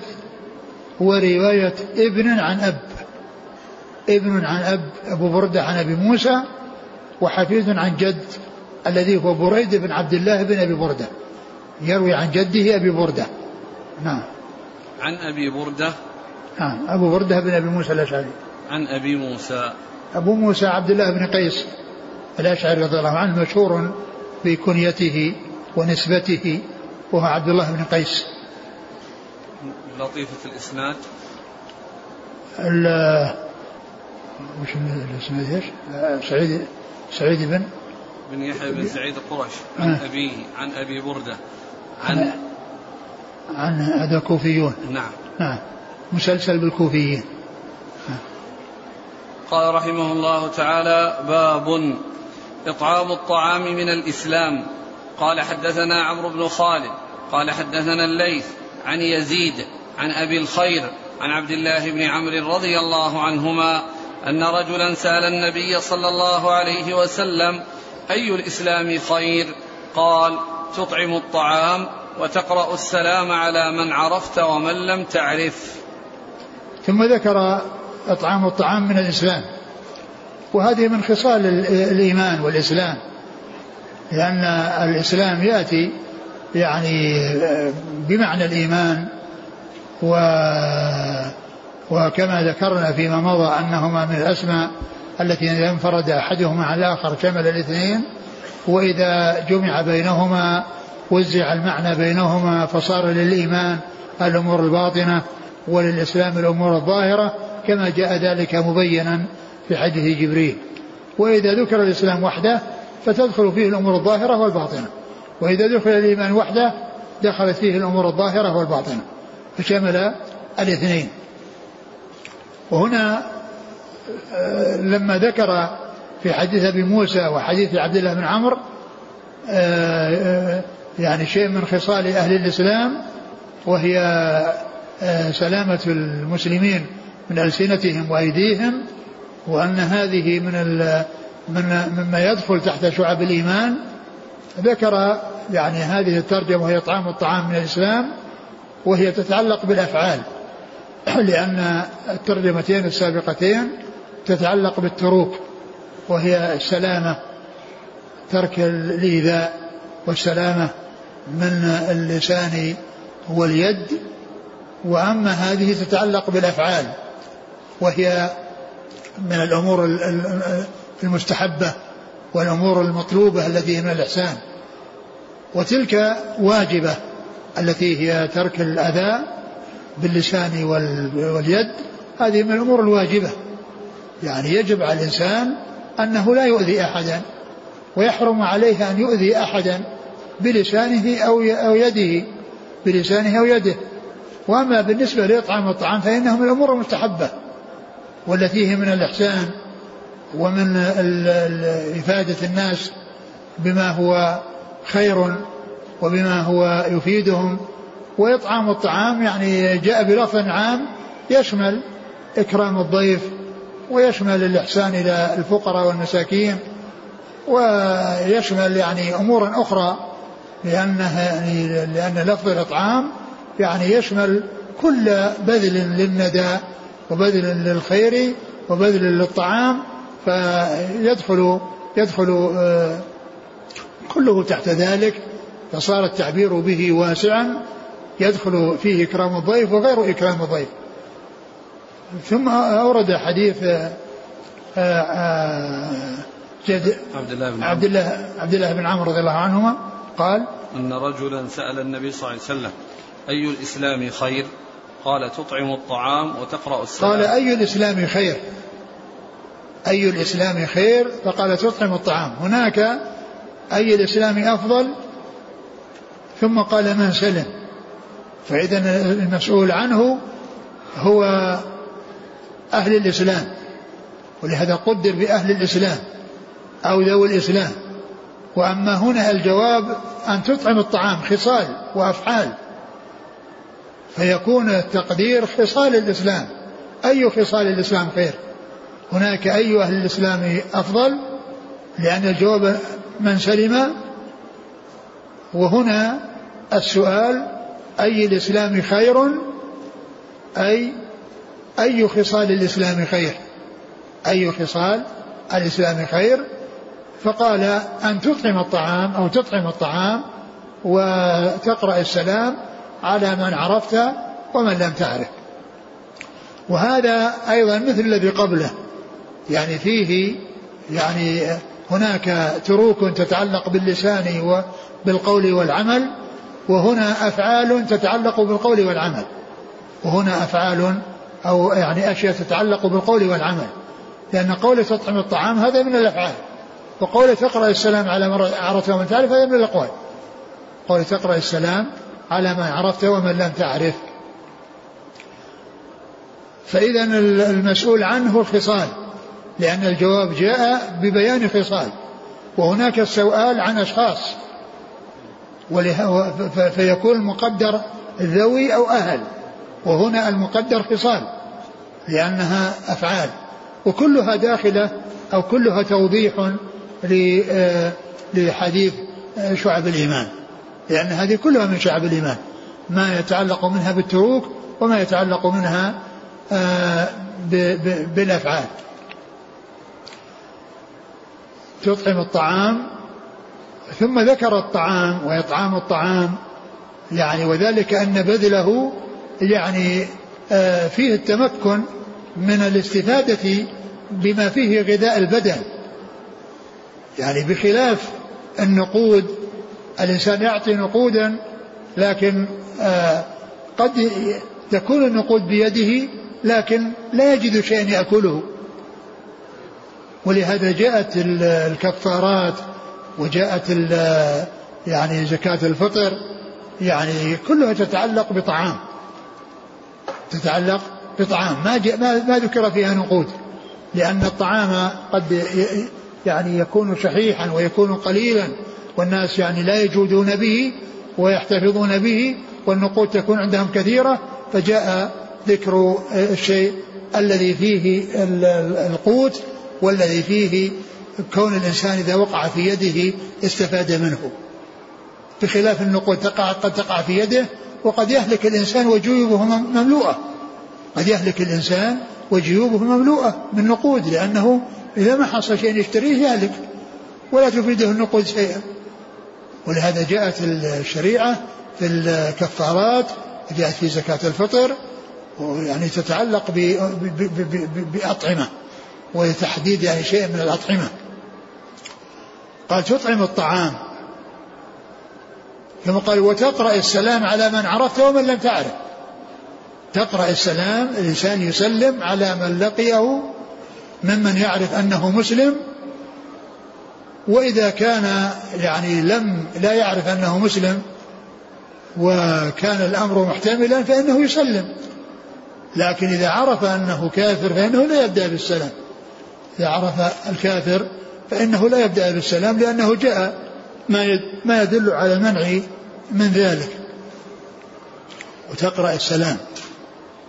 B: ورواية ابن عن أب. ابن عن أب أبو بردة عن أبي موسى وحفيد عن جد الذي هو بريد بن عبد الله بن أبي بردة. يروي عن جده أبي بردة. نعم.
A: عن أبي بردة.
B: نعم. أبو بردة بن أبي موسى الأشعري.
A: عن أبي موسى.
B: أبو موسى عبد الله بن قيس الأشعري رضي الله عنه مشهور بكنيته ونسبته وهو عبد الله بن قيس.
A: لطيفة الإسناد.
B: وش الإسناد؟ إيش؟ سعيد سعيد بن؟
A: بن يحيى بن سعيد القرش عن آه. أبيه عن أبي بردة عن
B: عن هذا كوفيون
A: نعم.
B: نعم مسلسل بالكوفيين.
A: قال رحمه الله تعالى باب إطعام الطعام من الإسلام. قال حدثنا عمرو بن خالد قال حدثنا الليث عن يزيد عن أبي الخير عن عبد الله بن عمرو رضي الله عنهما أن رجلا سأل النبي صلى الله عليه وسلم أي الإسلام خير؟ قال تطعم الطعام وتقرأ السلام على من عرفت ومن لم تعرف.
B: ثم ذكر إطعام الطعام من الإسلام. وهذه من خصال الإيمان والإسلام لأن الإسلام يأتي يعني بمعنى الإيمان و وكما ذكرنا فيما مضى أنهما من الأسماء التي إذا انفرد أحدهما على الآخر شمل الاثنين وإذا جمع بينهما وزع المعنى بينهما فصار للإيمان الأمور الباطنة وللإسلام الأمور الظاهرة كما جاء ذلك مبينا في حديث جبريل. وإذا ذكر الإسلام وحده فتدخل فيه الأمور الظاهرة والباطنة. وإذا دخل الإيمان وحده دخلت فيه الأمور الظاهرة والباطنة. فشمل الاثنين. وهنا آه، لما ذكر في حديث أبي موسى وحديث عبد الله بن عمرو آه، آه، يعني شيء من خصال أهل الإسلام وهي سلامة المسلمين من ألسنتهم وأيديهم وأن هذه من من مما يدخل تحت شعب الإيمان ذكر يعني هذه الترجمة وهي إطعام الطعام من الإسلام وهي تتعلق بالأفعال. لأن الترجمتين السابقتين تتعلق بالتروك وهي السلامة ترك الإيذاء والسلامة من اللسان واليد. وأما هذه تتعلق بالأفعال وهي من الأمور المستحبة والأمور المطلوبة التي من الإحسان. وتلك واجبة. التي هي ترك الأذى باللسان واليد هذه من الأمور الواجبة. يعني يجب على الإنسان أنه لا يؤذي أحدا ويحرم عليه أن يؤذي أحدا بلسانه أو أو يده بلسانه أو يده. وأما بالنسبة لإطعام الطعام فإنه من الأمور المستحبة والتي هي من الإحسان ومن إفادة الناس بما هو خير وبما هو يفيدهم وإطعام الطعام يعني جاء بلفظ عام يشمل إكرام الضيف ويشمل الإحسان إلى الفقراء والمساكين ويشمل يعني أمورا أخرى لأنها يعني لأن لفظ الإطعام يعني يشمل كل بذل للندى وبذل للخير وبذل للطعام فيدخل يدخل آه، كله تحت ذلك. فصار التعبير به واسعا يدخل فيه إكرام الضيف وغير إكرام الضيف. ثم أورد حديث آه، آه،
A: جد عبد الله بن
B: عبد الله عبد الله بن عمرو رضي الله عنهما قال
A: أن رجلا سأل النبي صلى الله عليه وسلم أي الإسلام خير؟ قال تطعم الطعام وتقرأ السلام
B: قال أي الإسلام خير؟ أي الإسلام خير؟ فقال تطعم الطعام. هناك أي الإسلام أفضل؟ ثم قال من سلم. فإذا المسؤول عنه هو أهل الإسلام ولهذا قدر بأهل الإسلام أو ذوي الإسلام. وأما هنا الجواب أن تطعم الطعام خصال وأفعال فيكون التقدير خصال الإسلام. أي خصال الإسلام خير؟ هناك أي أهل الإسلام أفضل؟ لأن الجواب من سلم وهنا السؤال أي الإسلام خير؟ أي أي خصال الإسلام خير؟ أي خصال الإسلام خير؟ فقال أن تطعم الطعام أو تطعم الطعام وتقرأ السلام على من عرفت ومن لم تعرف. وهذا أيضا مثل الذي قبله. يعني فيه يعني هناك تروك تتعلق باللسان وبالقول والعمل وهنا أفعال تتعلق بالقول والعمل. وهنا أفعال أو يعني أشياء تتعلق بالقول والعمل. لأن قول تطعم الطعام هذا من الأفعال. وقول تقرأ السلام على من عرفت ومن تعرف هذا من الأقوال. قول تقرأ السلام على من عرفت ومن لم تعرف. فإذا المسؤول عنه الخصال. لأن الجواب جاء ببيان خصال وهناك السؤال عن أشخاص. فيكون المقدر ذوي أو أهل. وهنا المقدر خصال لأنها أفعال. وكلها داخلة أو كلها توضيح آه، لحديث آه، شعب الإيمان. لأن هذه كلها من شعب الإيمان. ما يتعلق منها بالتروك وما يتعلق منها آه، بالأفعال. تطعم الطعام ثم ذكر الطعام وإطعام الطعام يعني وذلك أن بذله يعني آه، فيه التمكن من الاستفادة بما فيه غذاء البدن. يعني بخلاف النقود الإنسان يعطي نقودا لكن آه قد تكون النقود بيده لكن لا يجد شيئا يأكله. ولهذا جاءت الكفارات وجاءت يعني زكاة الفطر يعني كلها تتعلق بطعام. تتعلق بطعام. ما ما, ما ذكر فيها نقود لأن الطعام قد يعني يكون شحيحا ويكون قليلا والناس يعني لا يجودون به ويحتفظون به والنقود تكون عندهم كثيرة. فجاء ذكر الشيء الذي فيه القوت والذي فيه كون الإنسان إذا وقع في يده استفاد منه. بخلاف النقود تقع قد تقع في يده وقد يهلك الإنسان وجيوبه مملوءة. قد يهلك الإنسان وجيوبه مملوءة من نقود لأنه إذا ما حصل شيء يشتريه يهلك ولا تفيده النقود شيئا. ولهذا جاءت الشريعة في الكفارات جاءت في زكاة الفطر يعني تتعلق بأطعمة وتحديد يعني شيء من الأطعمة. قال تطعم الطعام. ثم قال وتقرأ السلام على من عرفت ومن لم تعرف. تقرأ السلام الإنسان يسلم على من لقيه ممن يعرف أنه مسلم. وإذا كان يعني لم لا يعرف أنه مسلم وكان الأمر محتملا فإنه يسلم. لكن إذا عرف أنه كافر فإنه لا يبدأ بالسلام. إذا عرف الكافر فإنه لا يبدأ بالسلام لأنه جاء ما يدل على المنع من ذلك. وتقرأ السلام.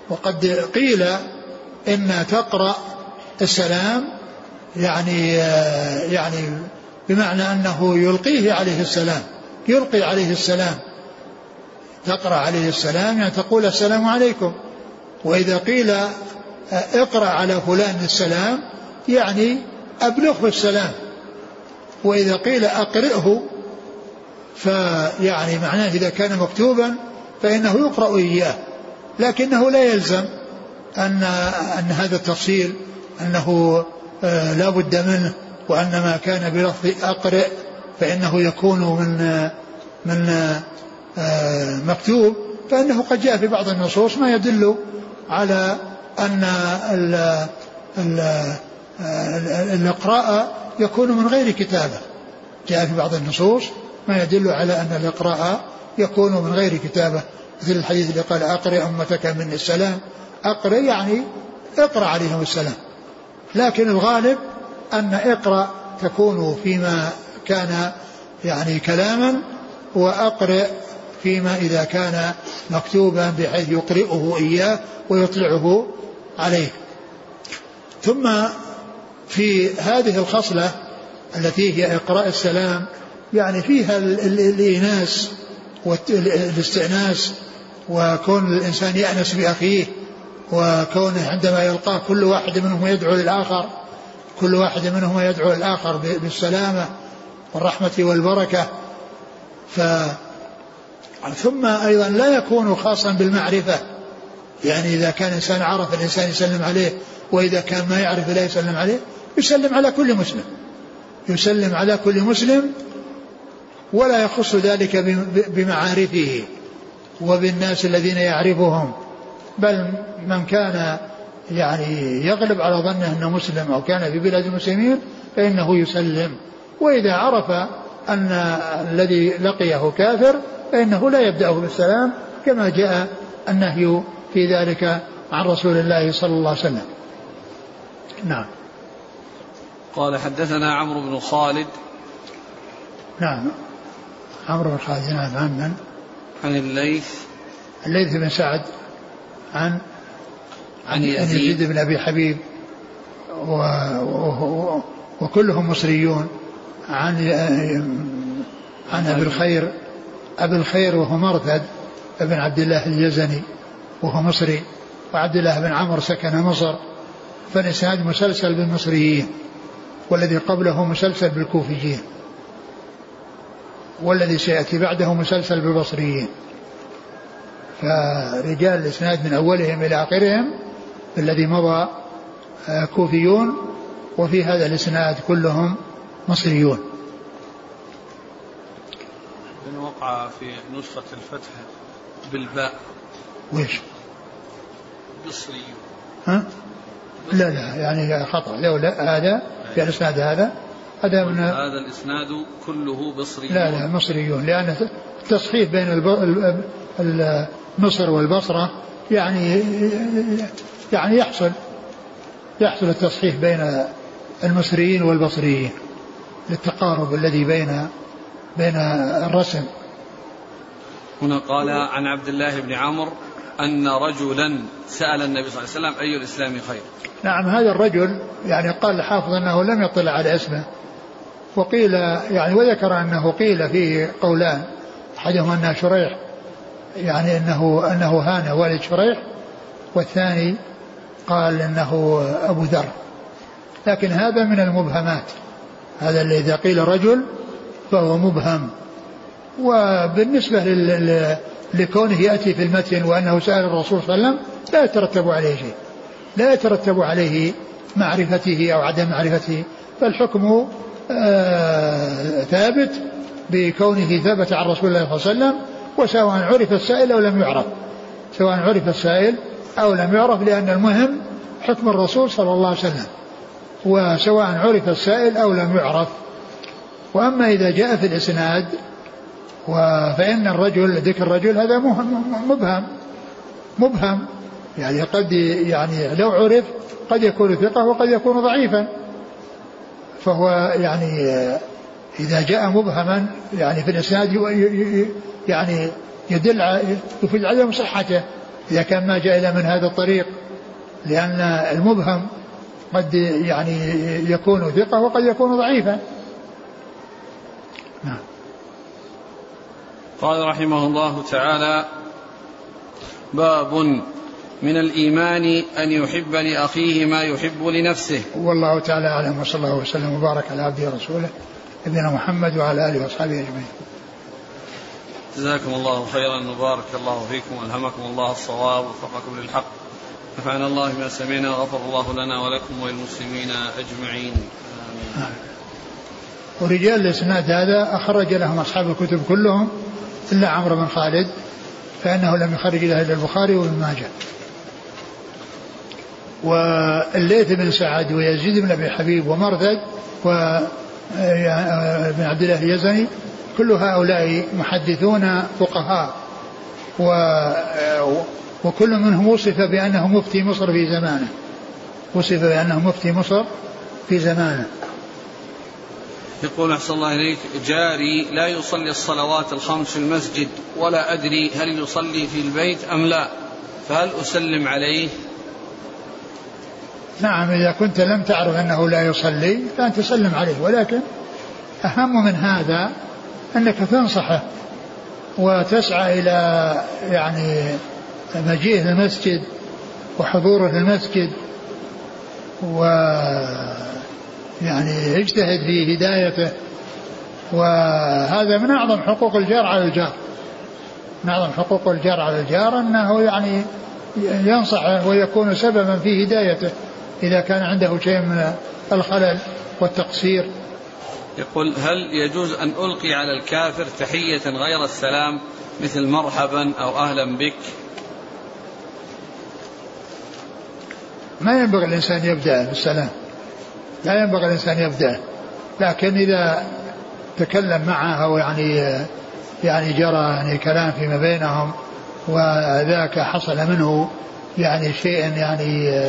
B: وقد قيل إن تقرأ السلام يعني يعني بمعنى أنه يلقيه عليه السلام. يلقي عليه السلام. تقرأ عليه السلام يعني تقول السلام عليكم. وإذا قيل اقرأ على فلان السلام يعني أبلغه السلام وإذا قيل أقرئه فيعني معناه إذا كان مكتوبا فإنه يقرأ إياه. لكنه لا يلزم أن أن هذا التفصيل أنه آه، لا بد منه وأن ما كان بلفظ أقرئ فإنه يكون من من آه، مكتوب. فإنه قد جاء في بعض النصوص ما يدل على أن الإقراء يكون من غير كتابة. جاء في بعض النصوص ما يدل على أن الإقراء يكون من غير كتابة. مثل الحديث اللي قال أقرئ أمتك من السلام. أقرئ يعني اقرأ عليهم السلام. لكن الغالب أن اقرأ تكون فيما كان يعني كلاما وأقرئ فيما إذا كان مكتوبا بحيث يقرئه إياه ويطلعه عليه. ثم في هذه الخصلة التي هي إقراء السلام يعني فيها الإيناس والاستئناس وكون الإنسان يأنس بأخيه وكونه عندما يلقاه كل واحد منهم يدعو للآخر كل واحد منهم يدعو للآخر بالسلامة والرحمة والبركة. ف ثم أيضا لا يكون خاصا بالمعرفة يعني إذا كان إنسان عرف الإنسان يسلم عليه وإذا كان ما يعرف لا يسلم عليه يسلم على كل مسلم. يسلم على كل مسلم ولا يخص ذلك بمعارفه وبالناس الذين يعرفهم. بل من كان يعني يغلب على ظنه أنه مسلم أو كان في بلاد المسلمين فإنه يسلم. وإذا عرف أن الذي لقيه كافر فإنه لا يبدأه بالسلام كما جاء النهي في ذلك عن رسول الله صلى الله عليه وسلم. نعم.
A: قال حدثنا عمرو بن خالد
B: نعم. عمرو بن خالد نعم عن من؟
A: عن الليث.
B: الليث بن سعد عن
A: عن يزيد,
B: بن أبي حبيب و... و... وكلهم مصريون. عن عن أبي الخير أبي الخير وهو مرثد بن عبد الله اليزني وهو مصري وعبد الله بن عمرو سكن مصر فالإسناد مسلسل بالمصريين. والذي قبله مسلسل بالكوفيين والذي سيأتي بعده مسلسل بالبصريين. فرجال الإسناد من أولهم إلى آخرهم الذي مضى آه، كوفيون وفي هذا الإسناد كلهم مصريون.
A: إن وقع في نسخة الفتح بالباء.
B: ويش؟
A: بصري
B: ها؟ لا لا يعني خطأ. لولا هذا في الإسناد هذا هذا من
A: هذا الإسناد كله بصري
B: لا لا مصريون لأن التصحيف بين. مصر والبصرة يعني يعني يحصل يحصل التصحيح بين المصريين والبصريين للتقارب الذي بين بين الرسم
A: هنا قال عن عبد الله بن عمرو أن رجلا سأل النبي صلى الله عليه وسلم أي الإسلام خير؟
B: نعم هذا الرجل يعني قال الحافظ أنه لم يطلع على اسمه وقيل يعني وذكر أنه قيل فيه قولان أحدهما أنه شريح يعني أنه أنه هان والد شريح والثاني قال أنه أبو ذر. لكن هذا من المبهمات هذا اللي إذا قيل رجل فهو مبهم. وبالنسبة لل... لكونه يأتي في المتن وأنه سأل الرسول صلى الله عليه وسلم لا يترتب عليه شيء. لا يترتب عليه معرفته أو عدم معرفته. فالحكم آه ثابت بكونه ثبت عن رسول الله صلى الله عليه وسلم وسواء عرف السائل أو لم يعرف. سواء عرف السائل أو لم يعرف لأن المهم حكم الرسول صلى الله عليه وسلم. وسواء عرف السائل أو لم يعرف. وأما إذا جاء في الإسناد فإن الرجل ذكر الرجل هذا مبهم. مبهم. يعني قد يعني لو عرف قد يكون ثقة وقد يكون ضعيفا. فهو يعني إذا جاء مبهما يعني في الإسناد يعني يدل يفيد عدم صحته. إذا كان ما جاء إلا من هذا الطريق. لأن المبهم قد يعني يكون ثقة وقد يكون ضعيفا.
A: نعم. قال رحمه الله تعالى باب من الإيمان أن يحب لأخيه ما يحب لنفسه.
B: والله تعالى أعلم وصلى الله وسلم وبارك على عبده ورسوله نبينا محمد وعلى آله وأصحابه أجمعين.
A: جزاكم الله خيرا وبارك الله فيكم والهمكم الله الصواب ووفقكم للحق. نفعنا الله بما سمعنا وغفر الله لنا ولكم وللمسلمين أجمعين.
B: آمين. ورجال الإسناد هذا أخرج لهم أصحاب الكتب كلهم إلا عمرو بن خالد فإنه لم يخرج إلا البخاري وابن ماجه. والليث بن سعد ويزيد بن أبي حبيب ومرثد وابن عبد الله اليزني كل هؤلاء محدثون فقهاء. و وكل منهم وصف بأنه مفتي مصر في زمانه. وصف بأنه مفتي مصر في زمانه.
A: يقول أحسن الله إليك جاري لا يصلي الصلوات الخمس في المسجد ولا أدري هل يصلي في البيت أم لا فهل أسلم عليه؟
B: نعم إذا كنت لم تعرف أنه لا يصلي فأنت تسلم عليه ولكن أهم من هذا أنك تنصحه وتسعى إلى يعني مجيئه المسجد وحضوره المسجد و يعني يجتهد في هدايته. وهذا من أعظم حقوق الجار على الجار. من أعظم حقوق الجار على الجار أنه يعني ينصحه ويكون سببا في هدايته إذا كان عنده شيء من الخلل والتقصير.
A: يقول هل يجوز أن ألقي على الكافر تحية غير السلام مثل مرحبا أو أهلا بك؟
B: ما ينبغي الإنسان يبدأ بالسلام. لا ينبغي الإنسان يبدأ لكن إذا تكلم معه أو يعني يعني جرى يعني كلام فيما بينهم وذاك حصل منه يعني شيء يعني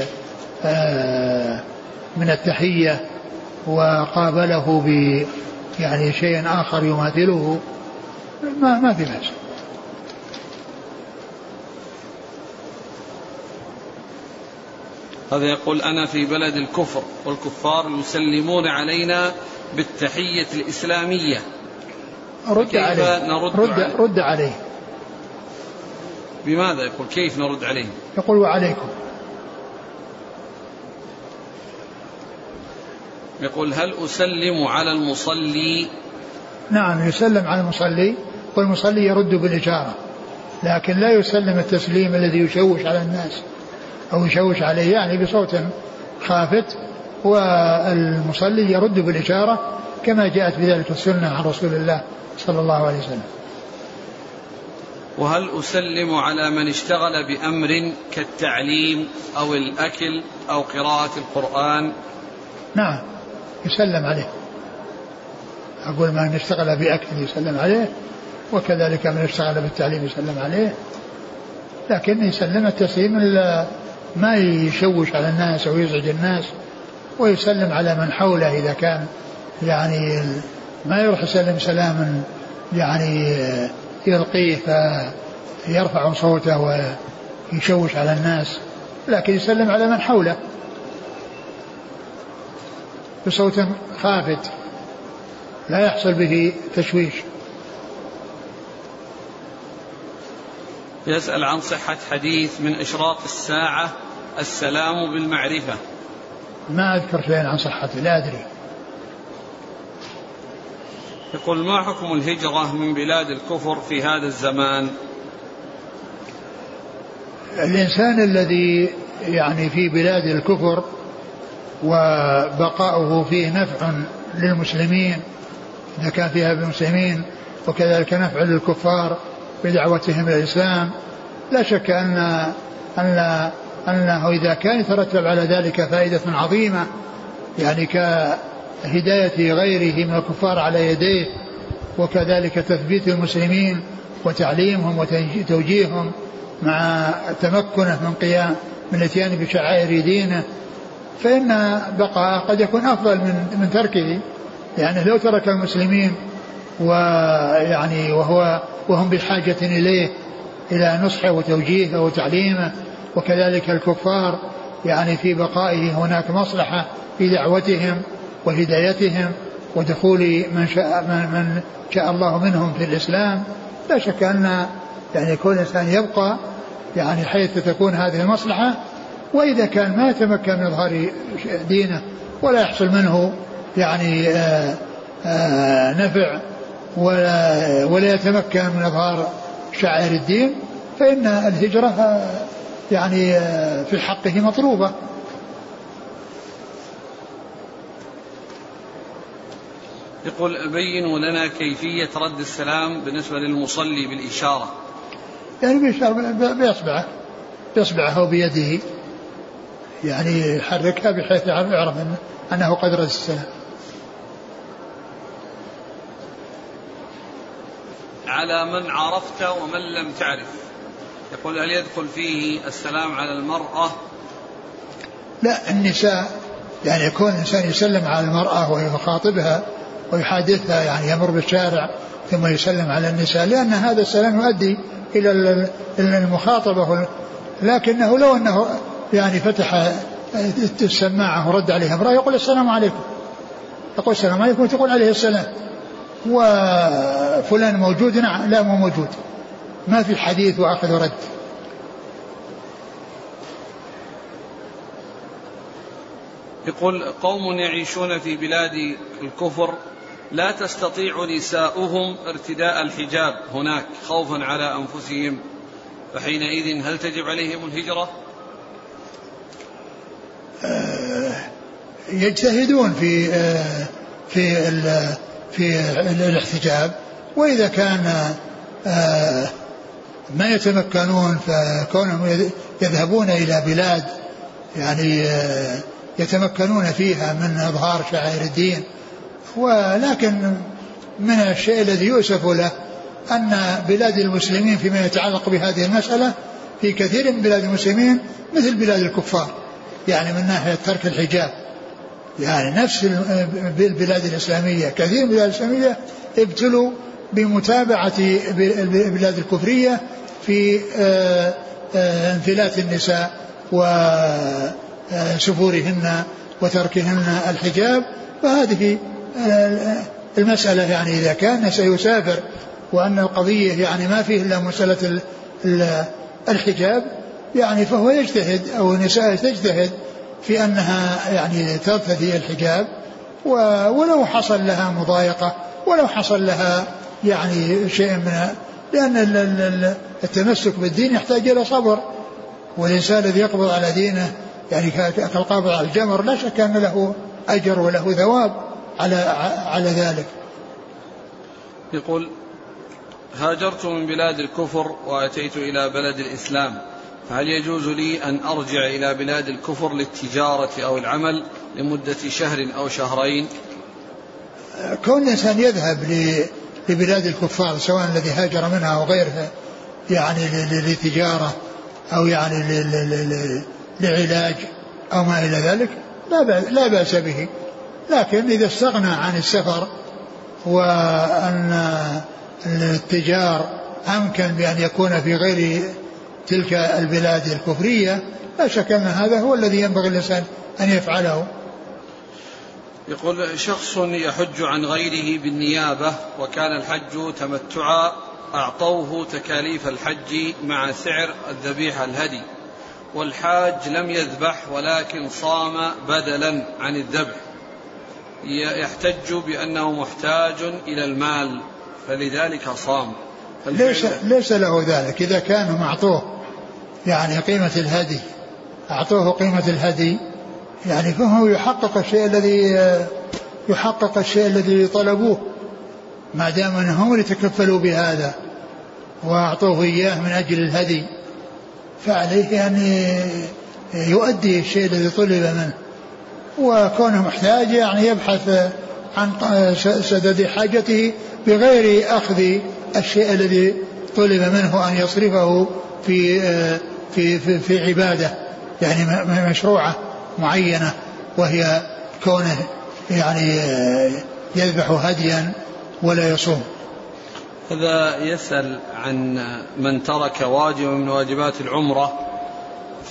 B: آه، من التحية وقابله ب يعني شيء آخر يماثله ما ما في بأس.
A: هذا يقول أنا في بلد الكفر والكفار يسلمون علينا بالتحية الإسلامية.
B: رد عليه؟ نرد رد, عليه؟ رد عليه.
A: بماذا يقول؟ كيف نرد عليه؟
B: يقول وعليكم.
A: يقول هل أسلم على المصلي؟
B: نعم يسلم على المصلي. والمصلي يرد بالإشارة لكن لا يسلم التسليم الذي يشوش على الناس. أو يشوش عليه يعني بصوت خافت والمصلي يرد بالإشارة كما جاءت بذلك السنة عن رسول الله صلى الله عليه وسلم.
A: وهل أسلم على من اشتغل بأمر كالتعليم أو الأكل أو قراءة القرآن؟
B: نعم يسلم عليه. أقول من اشتغل بأكل يسلم عليه وكذلك من اشتغل بالتعليم يسلم عليه. لكن يسلم التسليم ما يشوش على الناس أو يزعج الناس ويسلم على من حوله إذا كان يعني ما يروح يسلم سلاما يعني يلقيه فيرفع صوته ويشوش على الناس لكن يسلم على من حوله. بصوت خافت لا يحصل به تشويش.
A: يسأل عن صحة حديث من إشراق الساعة السلام بالمعرفة.
B: ما أذكر شيئا عن صحته لا أدري.
A: يقول ما حكم الهجرة من بلاد الكفر في هذا الزمان؟
B: الإنسان الذي يعني في بلاد الكفر وبقاؤه فيه نفع للمسلمين إذا كان فيها بالمسلمين وكذلك نفع للكفار بدعوتهم إلى الإسلام لا شك أن أن أنه إذا كان يترتب على ذلك فائدة عظيمة يعني كهداية غيره من الكفار على يديه وكذلك تثبيت المسلمين وتعليمهم وتوجيههم مع تمكنه من قيام من الإتيان بشعائر دينه فإن بقاء قد يكون أفضل من من تركه يعني لو ترك المسلمين ويعني وهو وهم بحاجة إليه إلى نصحه وتوجيهه وتعليمه وكذلك الكفار يعني في بقائه هناك مصلحة في دعوتهم وهدايتهم ودخول من شاء من شاء الله منهم في الإسلام. لا شك أن يعني كل إنسان يبقى يعني حيث تكون هذه المصلحة. وإذا كان ما يتمكن من إظهار دينه ولا يحصل منه يعني آآ آآ نفع ولا, ولا يتمكن من إظهار شعائر الدين فإن الهجرة يعني في حقه مطلوبة.
A: يقول بينوا لنا كيفية رد السلام بالنسبة للمصلي بالإشارة.
B: يعني بإشارة بإصبعه بإصبعه أو بيده يعني يحركها بحيث يعرف أنه قد رد السلام.
A: على من عرفت ومن لم تعرف. يقول هل يدخل فيه السلام على المرأة؟
B: لا النساء يعني يكون الإنسان يسلم على المرأة ويخاطبها ويحادثها يعني يمر بالشارع ثم يسلم على النساء لأن هذا السلام يؤدي إلى المخاطبة لكنه لو أنه يعني فتح السماعة ورد عليها امرأة يقول السلام عليكم. يقول السلام عليكم وتقول عليه السلام. وفلان موجود نعم لا مو موجود. ما في حديث وأخذ ورد
A: يقول قوم يعيشون في بلاد الكفر لا تستطيع نساؤهم ارتداء الحجاب هناك خوفا على أنفسهم. فحينئذ هل تجب عليهم الهجرة؟
B: يجتهدون في آه، في في الاحتجاب وإذا كان آه، ما يتمكنون فكونهم يذهبون إلى بلاد يعني آه، يتمكنون فيها من إظهار شعائر الدين. ولكن من الشيء الذي يؤسف له أن بلاد المسلمين فيما يتعلق بهذه المسألة في كثير من بلاد المسلمين مثل بلاد الكفار يعني من ناحية ترك الحجاب. يعني نفس البلاد الإسلامية كثير من البلاد الإسلامية ابتلوا بمتابعة البلاد الكفرية في آه، آه، انفلات النساء وسفورهن وتركهن الحجاب. فهذه آه، المسألة يعني إذا كان سيسافر وأن القضية يعني ما فيه إلا مسألة الحجاب يعني فهو يجتهد أو النساء تجتهد في أنها يعني ترتدي الحجاب ولو حصل لها مضايقة ولو حصل لها يعني شيء من لأن التمسك بالدين يحتاج إلى صبر. والإنسان الذي يقبض على دينه يعني كالقابض على الجمر لا شك أن له أجر وله ثواب على على ذلك.
A: يقول هاجرت من بلاد الكفر وأتيت إلى بلد الإسلام. فهل يجوز لي أن أرجع إلى بلاد الكفر للتجارة أو العمل لمدة شهر أو شهرين؟
B: كون الإنسان يذهب لبلاد الكفار سواء الذي هاجر منها أو غيرها يعني لتجارة أو يعني لعلاج أو ما إلى ذلك لا بأس به. لكن إذا استغنى عن السفر وأن التجار أمكن بأن يكون في غير تلك البلاد الكفرية لا شك أن هذا هو الذي ينبغي الإنسان أن يفعله.
A: يقول شخص يحج عن غيره بالنيابة وكان الحج تمتعا أعطوه تكاليف الحج مع سعر الذبيحة الهدي والحاج لم يذبح ولكن صام بدلا عن الذبح. يحتج بأنه محتاج إلى المال فلذلك صام.
B: ليس, ليس له ذلك. إذا كانوا أعطوه يعني قيمة الهدي أعطوه قيمة الهدي يعني فهو يحقق الشيء الذي يحقق الشيء الذي طلبوه. ما دام أنهم يتكفلوا بهذا وأعطوه إياه من أجل الهدي فعليه ان يؤدي الشيء الذي طلب منه. وكونه محتاج يعني يبحث عن سدد حاجته بغير أخذ الشيء الذي طلب منه أن يصرفه في في في, في عبادة يعني مشروعة معينة وهي كونه يعني يذبح هديا ولا يصوم.
A: هذا يسأل عن من ترك واجب من واجبات العمرة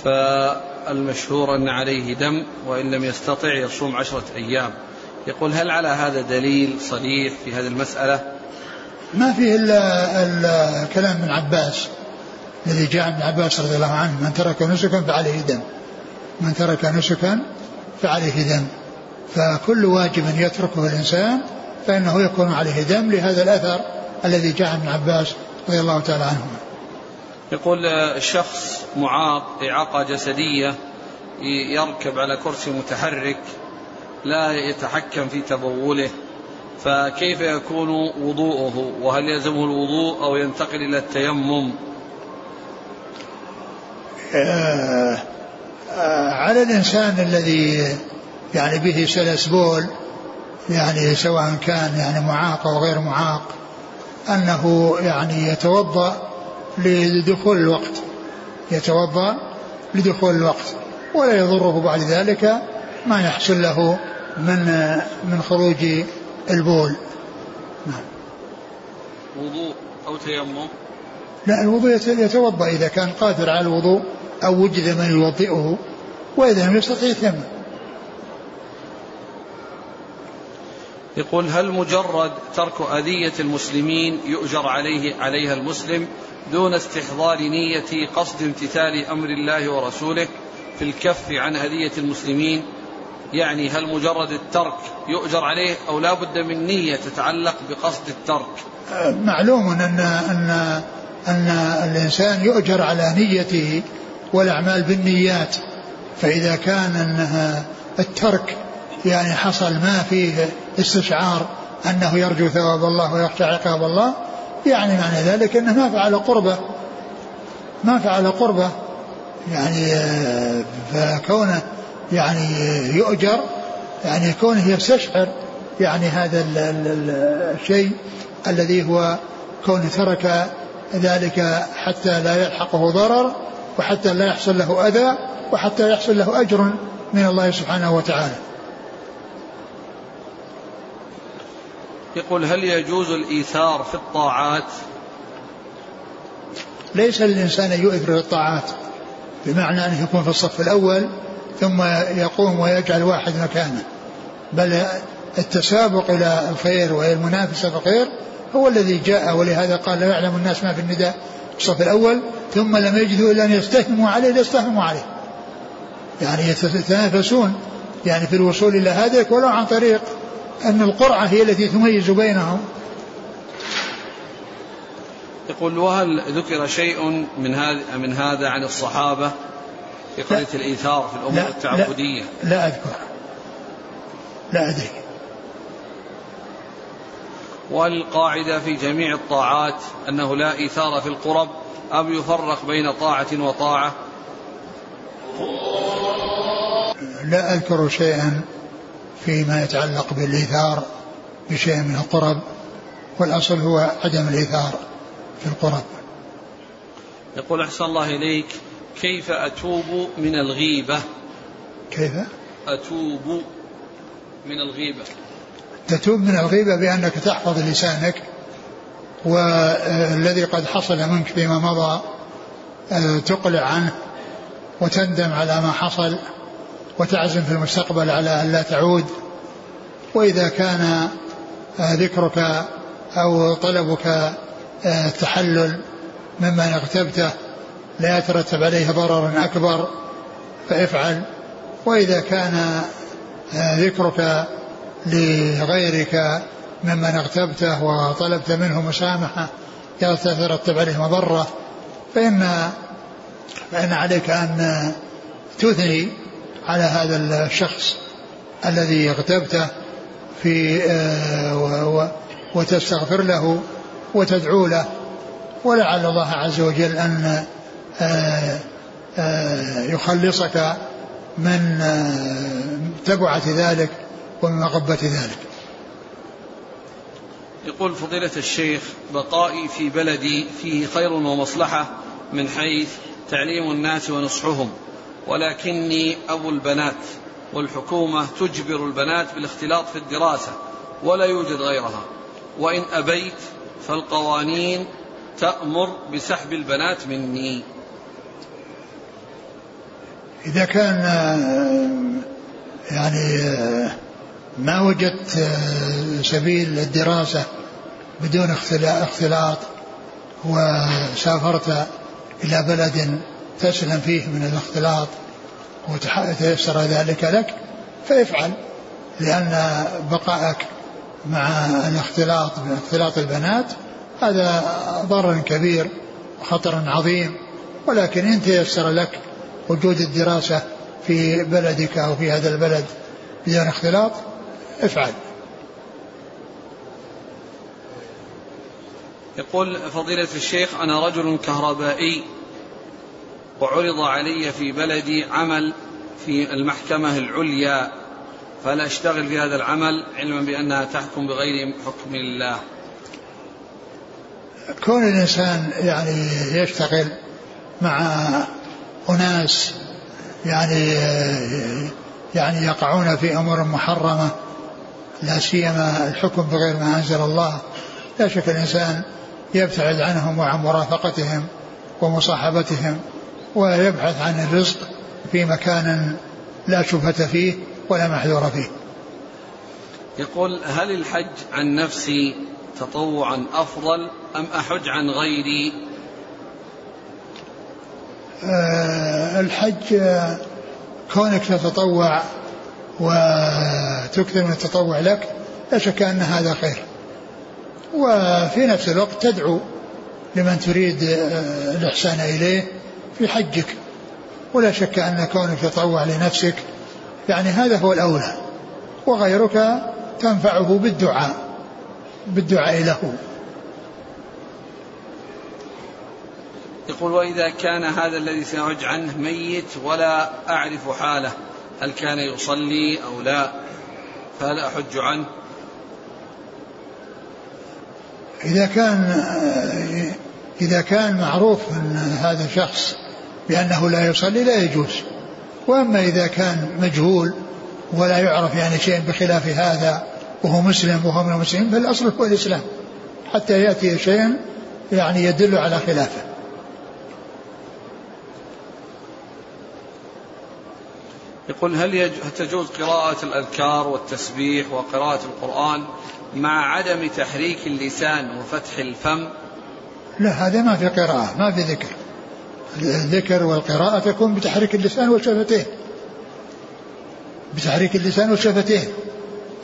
A: فالمشهور أن عليه دم وإن لم يستطع يصوم عشرة أيام. يقول هل على هذا دليل صريح في هذه المسألة؟
B: ما فيه إلا كلام ابن عباس الذي جاء ابن عباس رضي الله عنه من ترك نسكا فعليه دم. من ترك نسكا فعليه دم. فكل واجب يتركه الإنسان فإنه يكون عليه دم لهذا الأثر الذي جاء ابن عباس رضي الله تعالى عنهما.
A: يقول شخص معاق إعاقة جسدية يركب على كرسي متحرك لا يتحكم في تبوله فكيف يكون وضوءه؟ وهل يلزمه الوضوء أو ينتقل إلى التيمم؟
B: آه آه على الإنسان الذي يعني به سلس بول يعني سواء كان يعني معاق أو غير معاق أنه يعني يتوضأ لدخول الوقت. يتوضأ لدخول الوقت ولا يضره بعد ذلك ما يحصل له من من خروج البول.
A: نعم. وضوء أو تيمم؟
B: لا الوضوء يتوضأ إذا كان قادر على الوضوء أو وجد من يوضئه وإذا لم يستطع يتيمم.
A: يقول هل مجرد ترك أذية المسلمين يؤجر عليه عليها المسلم دون استحضار نية قصد امتثال أمر الله ورسوله في الكف عن أذية المسلمين يعني هل مجرد الترك يؤجر عليه أو لا بد من نية تتعلق بقصد الترك؟
B: معلوم أن أن أن الإنسان يؤجر على نيته والأعمال بالنيات فإذا كان أنها الترك يعني حصل ما فيه استشعار أنه يرجو ثواب الله ويخشى عقاب الله يعني معنى ذلك أنه ما فعل قربة. ما فعل قربة. يعني آه، فكونه يعني يؤجر يعني كونه يستشعر يعني هذا الشيء الذي هو كونه ترك ذلك حتى لا يلحقه ضرر وحتى لا يحصل له أذى وحتى يحصل له أجر من الله سبحانه وتعالى.
A: يقول هل يجوز الإيثار في الطاعات؟
B: ليس للإنسان أن يؤثر الطاعات بمعنى أنه يكون في الصف الأول ثم يقوم ويجعل واحد مكانه. بل التسابق إلى الخير والمنافسة في الخير هو الذي جاء ولهذا قال لا يعلم الناس ما في النداء الصف الأول ثم لم يجدوا إلا أن يستهموا عليه ليستهموا عليه. يعني يتنافسون. يعني في الوصول إلى هذا ولو عن طريق أن القرعة هي التي تميز بينهم.
A: يقول وهل ذكر شيء من هذا من هذا عن الصحابة؟ في قضية الإيثار في الأمور لا التعبدية.
B: لا, لا أذكر. لا أدري.
A: والقاعدة في جميع الطاعات أنه لا إيثار في القرب أم يفرق بين طاعة وطاعة.
B: لا أذكر شيئا فيما يتعلق بالإيثار بشيء من القرب والأصل هو عدم الإيثار في القرب.
A: يقول أحسن الله إليك كيف أتوب من الغيبة؟
B: كيف؟
A: أتوب من الغيبة.
B: تتوب من الغيبة بأنك تحفظ لسانك والذي قد حصل منك فيما مضى آه، تقلع عنه وتندم على ما حصل وتعزم في المستقبل على أن لا تعود. وإذا كان آه، ذكرك أو طلبك التحلل آه، ممن اغتبته لا يترتب عليه ضرر أكبر فافعل. وإذا كان ذكرك لغيرك ممن اغتبته وطلبت منه مسامحة يترتب عليه مضرة فإن فإن عليك أن تثني على هذا الشخص الذي اغتبته في آه، وتستغفر له وتدعو له. ولعل الله عز وجل أن آه، آه، يخلصك من تبعة ذلك ومن مغبة ذلك.
A: يقول فضيلة الشيخ بقائي في بلدي فيه خير ومصلحة من حيث تعليم الناس ونصحهم ولكني أبو البنات والحكومة تجبر البنات بالاختلاط في الدراسة ولا يوجد غيرها. وإن أبيت فالقوانين تأمر بسحب البنات مني.
B: إذا كان يعني ما وجدت سبيل للدراسة بدون اختلاط وسافرت إلى بلد تسلم فيه من الاختلاط وتيسر ذلك لك فافعل لأن بقائك مع الاختلاط اختلاط البنات هذا ضرر كبير وخطر عظيم ولكن إن تيسر لك وجود الدراسة في بلدك أو في هذا البلد بدون اختلاط افعل.
A: يقول فضيلة الشيخ أنا رجل كهربائي وعرض علي في بلدي عمل في المحكمة العليا فلا أشتغل في هذا العمل علما بأنها تحكم بغير حكم الله.
B: كون الإنسان يعني يشتغل مع أناس يعني يعني يقعون في أمور محرمة لا سيما الحكم بغير ما أنزل الله. لا شك الإنسان يبتعد عنهم وعن مرافقتهم ومصاحبتهم ويبحث عن الرزق في مكان لا شبهة فيه ولا محذور فيه.
A: يقول هل الحج عن نفسي تطوعا أفضل أم أحج عن غيري؟
B: الحج كونك تتطوع وتكثر من التطوع لك لا شك أن هذا خير. وفي نفس الوقت تدعو لمن تريد آه، الإحسان إليه في حجك. ولا شك أن كونك تطوع لنفسك يعني هذا هو الأولى. وغيرك تنفعه بالدعاء بالدعاء له.
A: يقول وإذا كان هذا الذي سيعج عنه ميت ولا أعرف حاله هل كان يصلي أو لا؟ فهل أحج عنه؟
B: إذا كان إذا كان معروف أن هذا شخص بأنه لا يصلي لا يجوز. وأما إذا كان مجهول ولا يعرف يعني شيء بخلاف هذا وهو مسلم وهو من المسلمين فالأصل هو الإسلام. حتى يأتي شيء يعني يدل على خلافه.
A: يقول هل تجوز قراءة الأذكار والتسبيح وقراءة القرآن مع عدم تحريك اللسان وفتح الفم؟
B: لا هذا ما في قراءة ما في ذكر. الذكر والقراءة تكون بتحريك اللسان والشفتين. بتحريك اللسان والشفتين.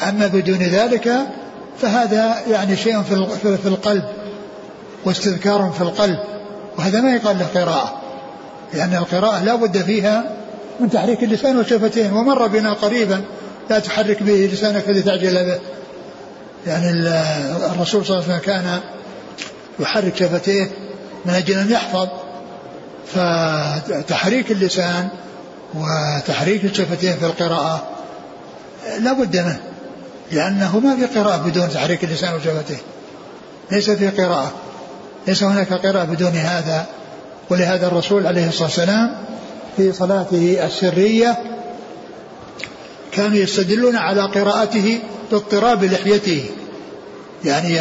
B: أما بدون ذلك فهذا يعني شيء في القلب واستذكار في القلب وهذا ما يقال له قراءة. لأن القراءة لا بد فيها من تحريك اللسان والشفتين ومر بنا قريبا لا تحرك به لسانك لتعجل به. يعني الرسول صلى الله عليه وسلم كان يحرك شفتيه من أجل أن يحفظ. فتحريك اللسان وتحريك الشفتين في القراءة لا بد منه لأنه ما في قراءة بدون تحريك اللسان والشفتين. ليس في قراءة ليس هناك قراءة بدون هذا. ولهذا الرسول عليه الصلاة والسلام في صلاته السرية كانوا يستدلون على قراءته باضطراب لحيته. يعني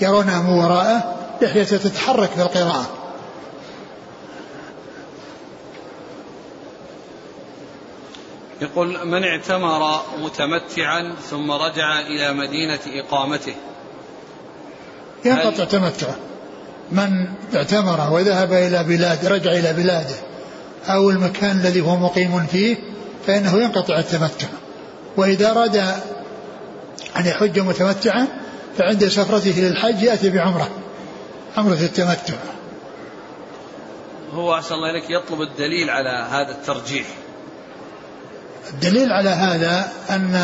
B: يرونه من وراءه لحيته تتحرك في القراءة.
A: يقول من اعتمر متمتعا ثم رجع إلى مدينة إقامته.
B: ينقطع تمتعه من اعتمر وذهب إلى بلاد رجع إلى بلاده. أو المكان الذي هو مقيم فيه فإنه ينقطع التمتع. وإذا أراد أن يحج متمتعا فعند سفرته للحج يأتي بعمرة عمرة التمتع.
A: هو أحسن الله إليك يطلب الدليل على هذا الترجيح.
B: الدليل على هذا أن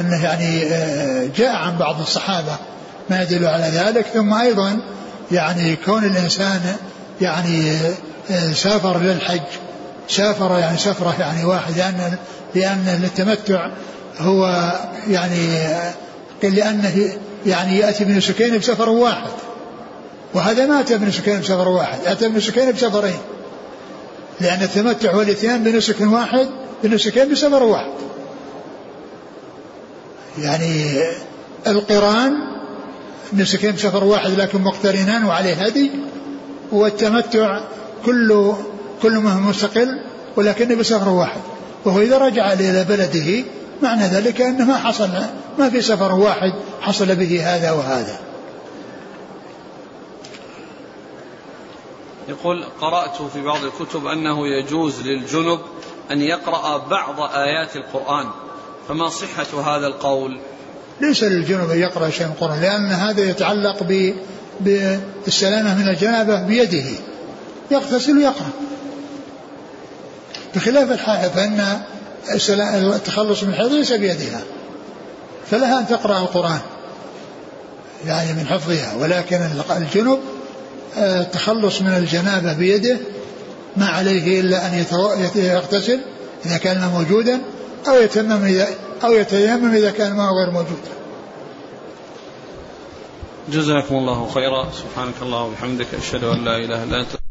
B: أنه يعني آه، جاء عن بعض الصحابة ما يدل على ذلك ثم أيضا يعني كون الإنسان يعني آه، سافر للحج سافر يعني سفرة يعني واحد لأن لأن التمتع هو يعني لأنه يعني يأتي من سكين بسفر واحد. وهذا ما أتى بنسكين بسفر واحد أتى بنسكين بسفرين. لأن التمتع والإتيان بنسك واحد بنسكين بسفر واحد. يعني القران نسكين بسفر واحد لكن مقترنان وعليه هدي والتمتع كل ما هو مستقل ولكنه بسفر واحد. وهو إذا رجع إلى بلده معنى ذلك أنه ما حصل ما في سفر واحد حصل به هذا وهذا.
A: يقول قرأت في بعض الكتب أنه يجوز للجنب أن يقرأ بعض آيات القرآن. فما صحة هذا القول؟
B: ليس للجنب أن يقرأ شيء من القرآن لأن هذا يتعلق ب بالسلامة من الجنابة بيده. يغتسل ويقرأ بخلاف الحائض فإن التخلص من الحيض ليس بيدها. فلها أن تقرأ القرآن يعني من حفظها. ولكن الجنب التخلص من الجنابة بيده ما عليه إلا أن يغتسل إذا كان موجودا أو يتيمم إذا أو يتيمم إذا كان الماء غير موجود.
A: جزاكم الله خيرا. سبحانك الله وبحمدك أشهد أن لا إله إلا أنت.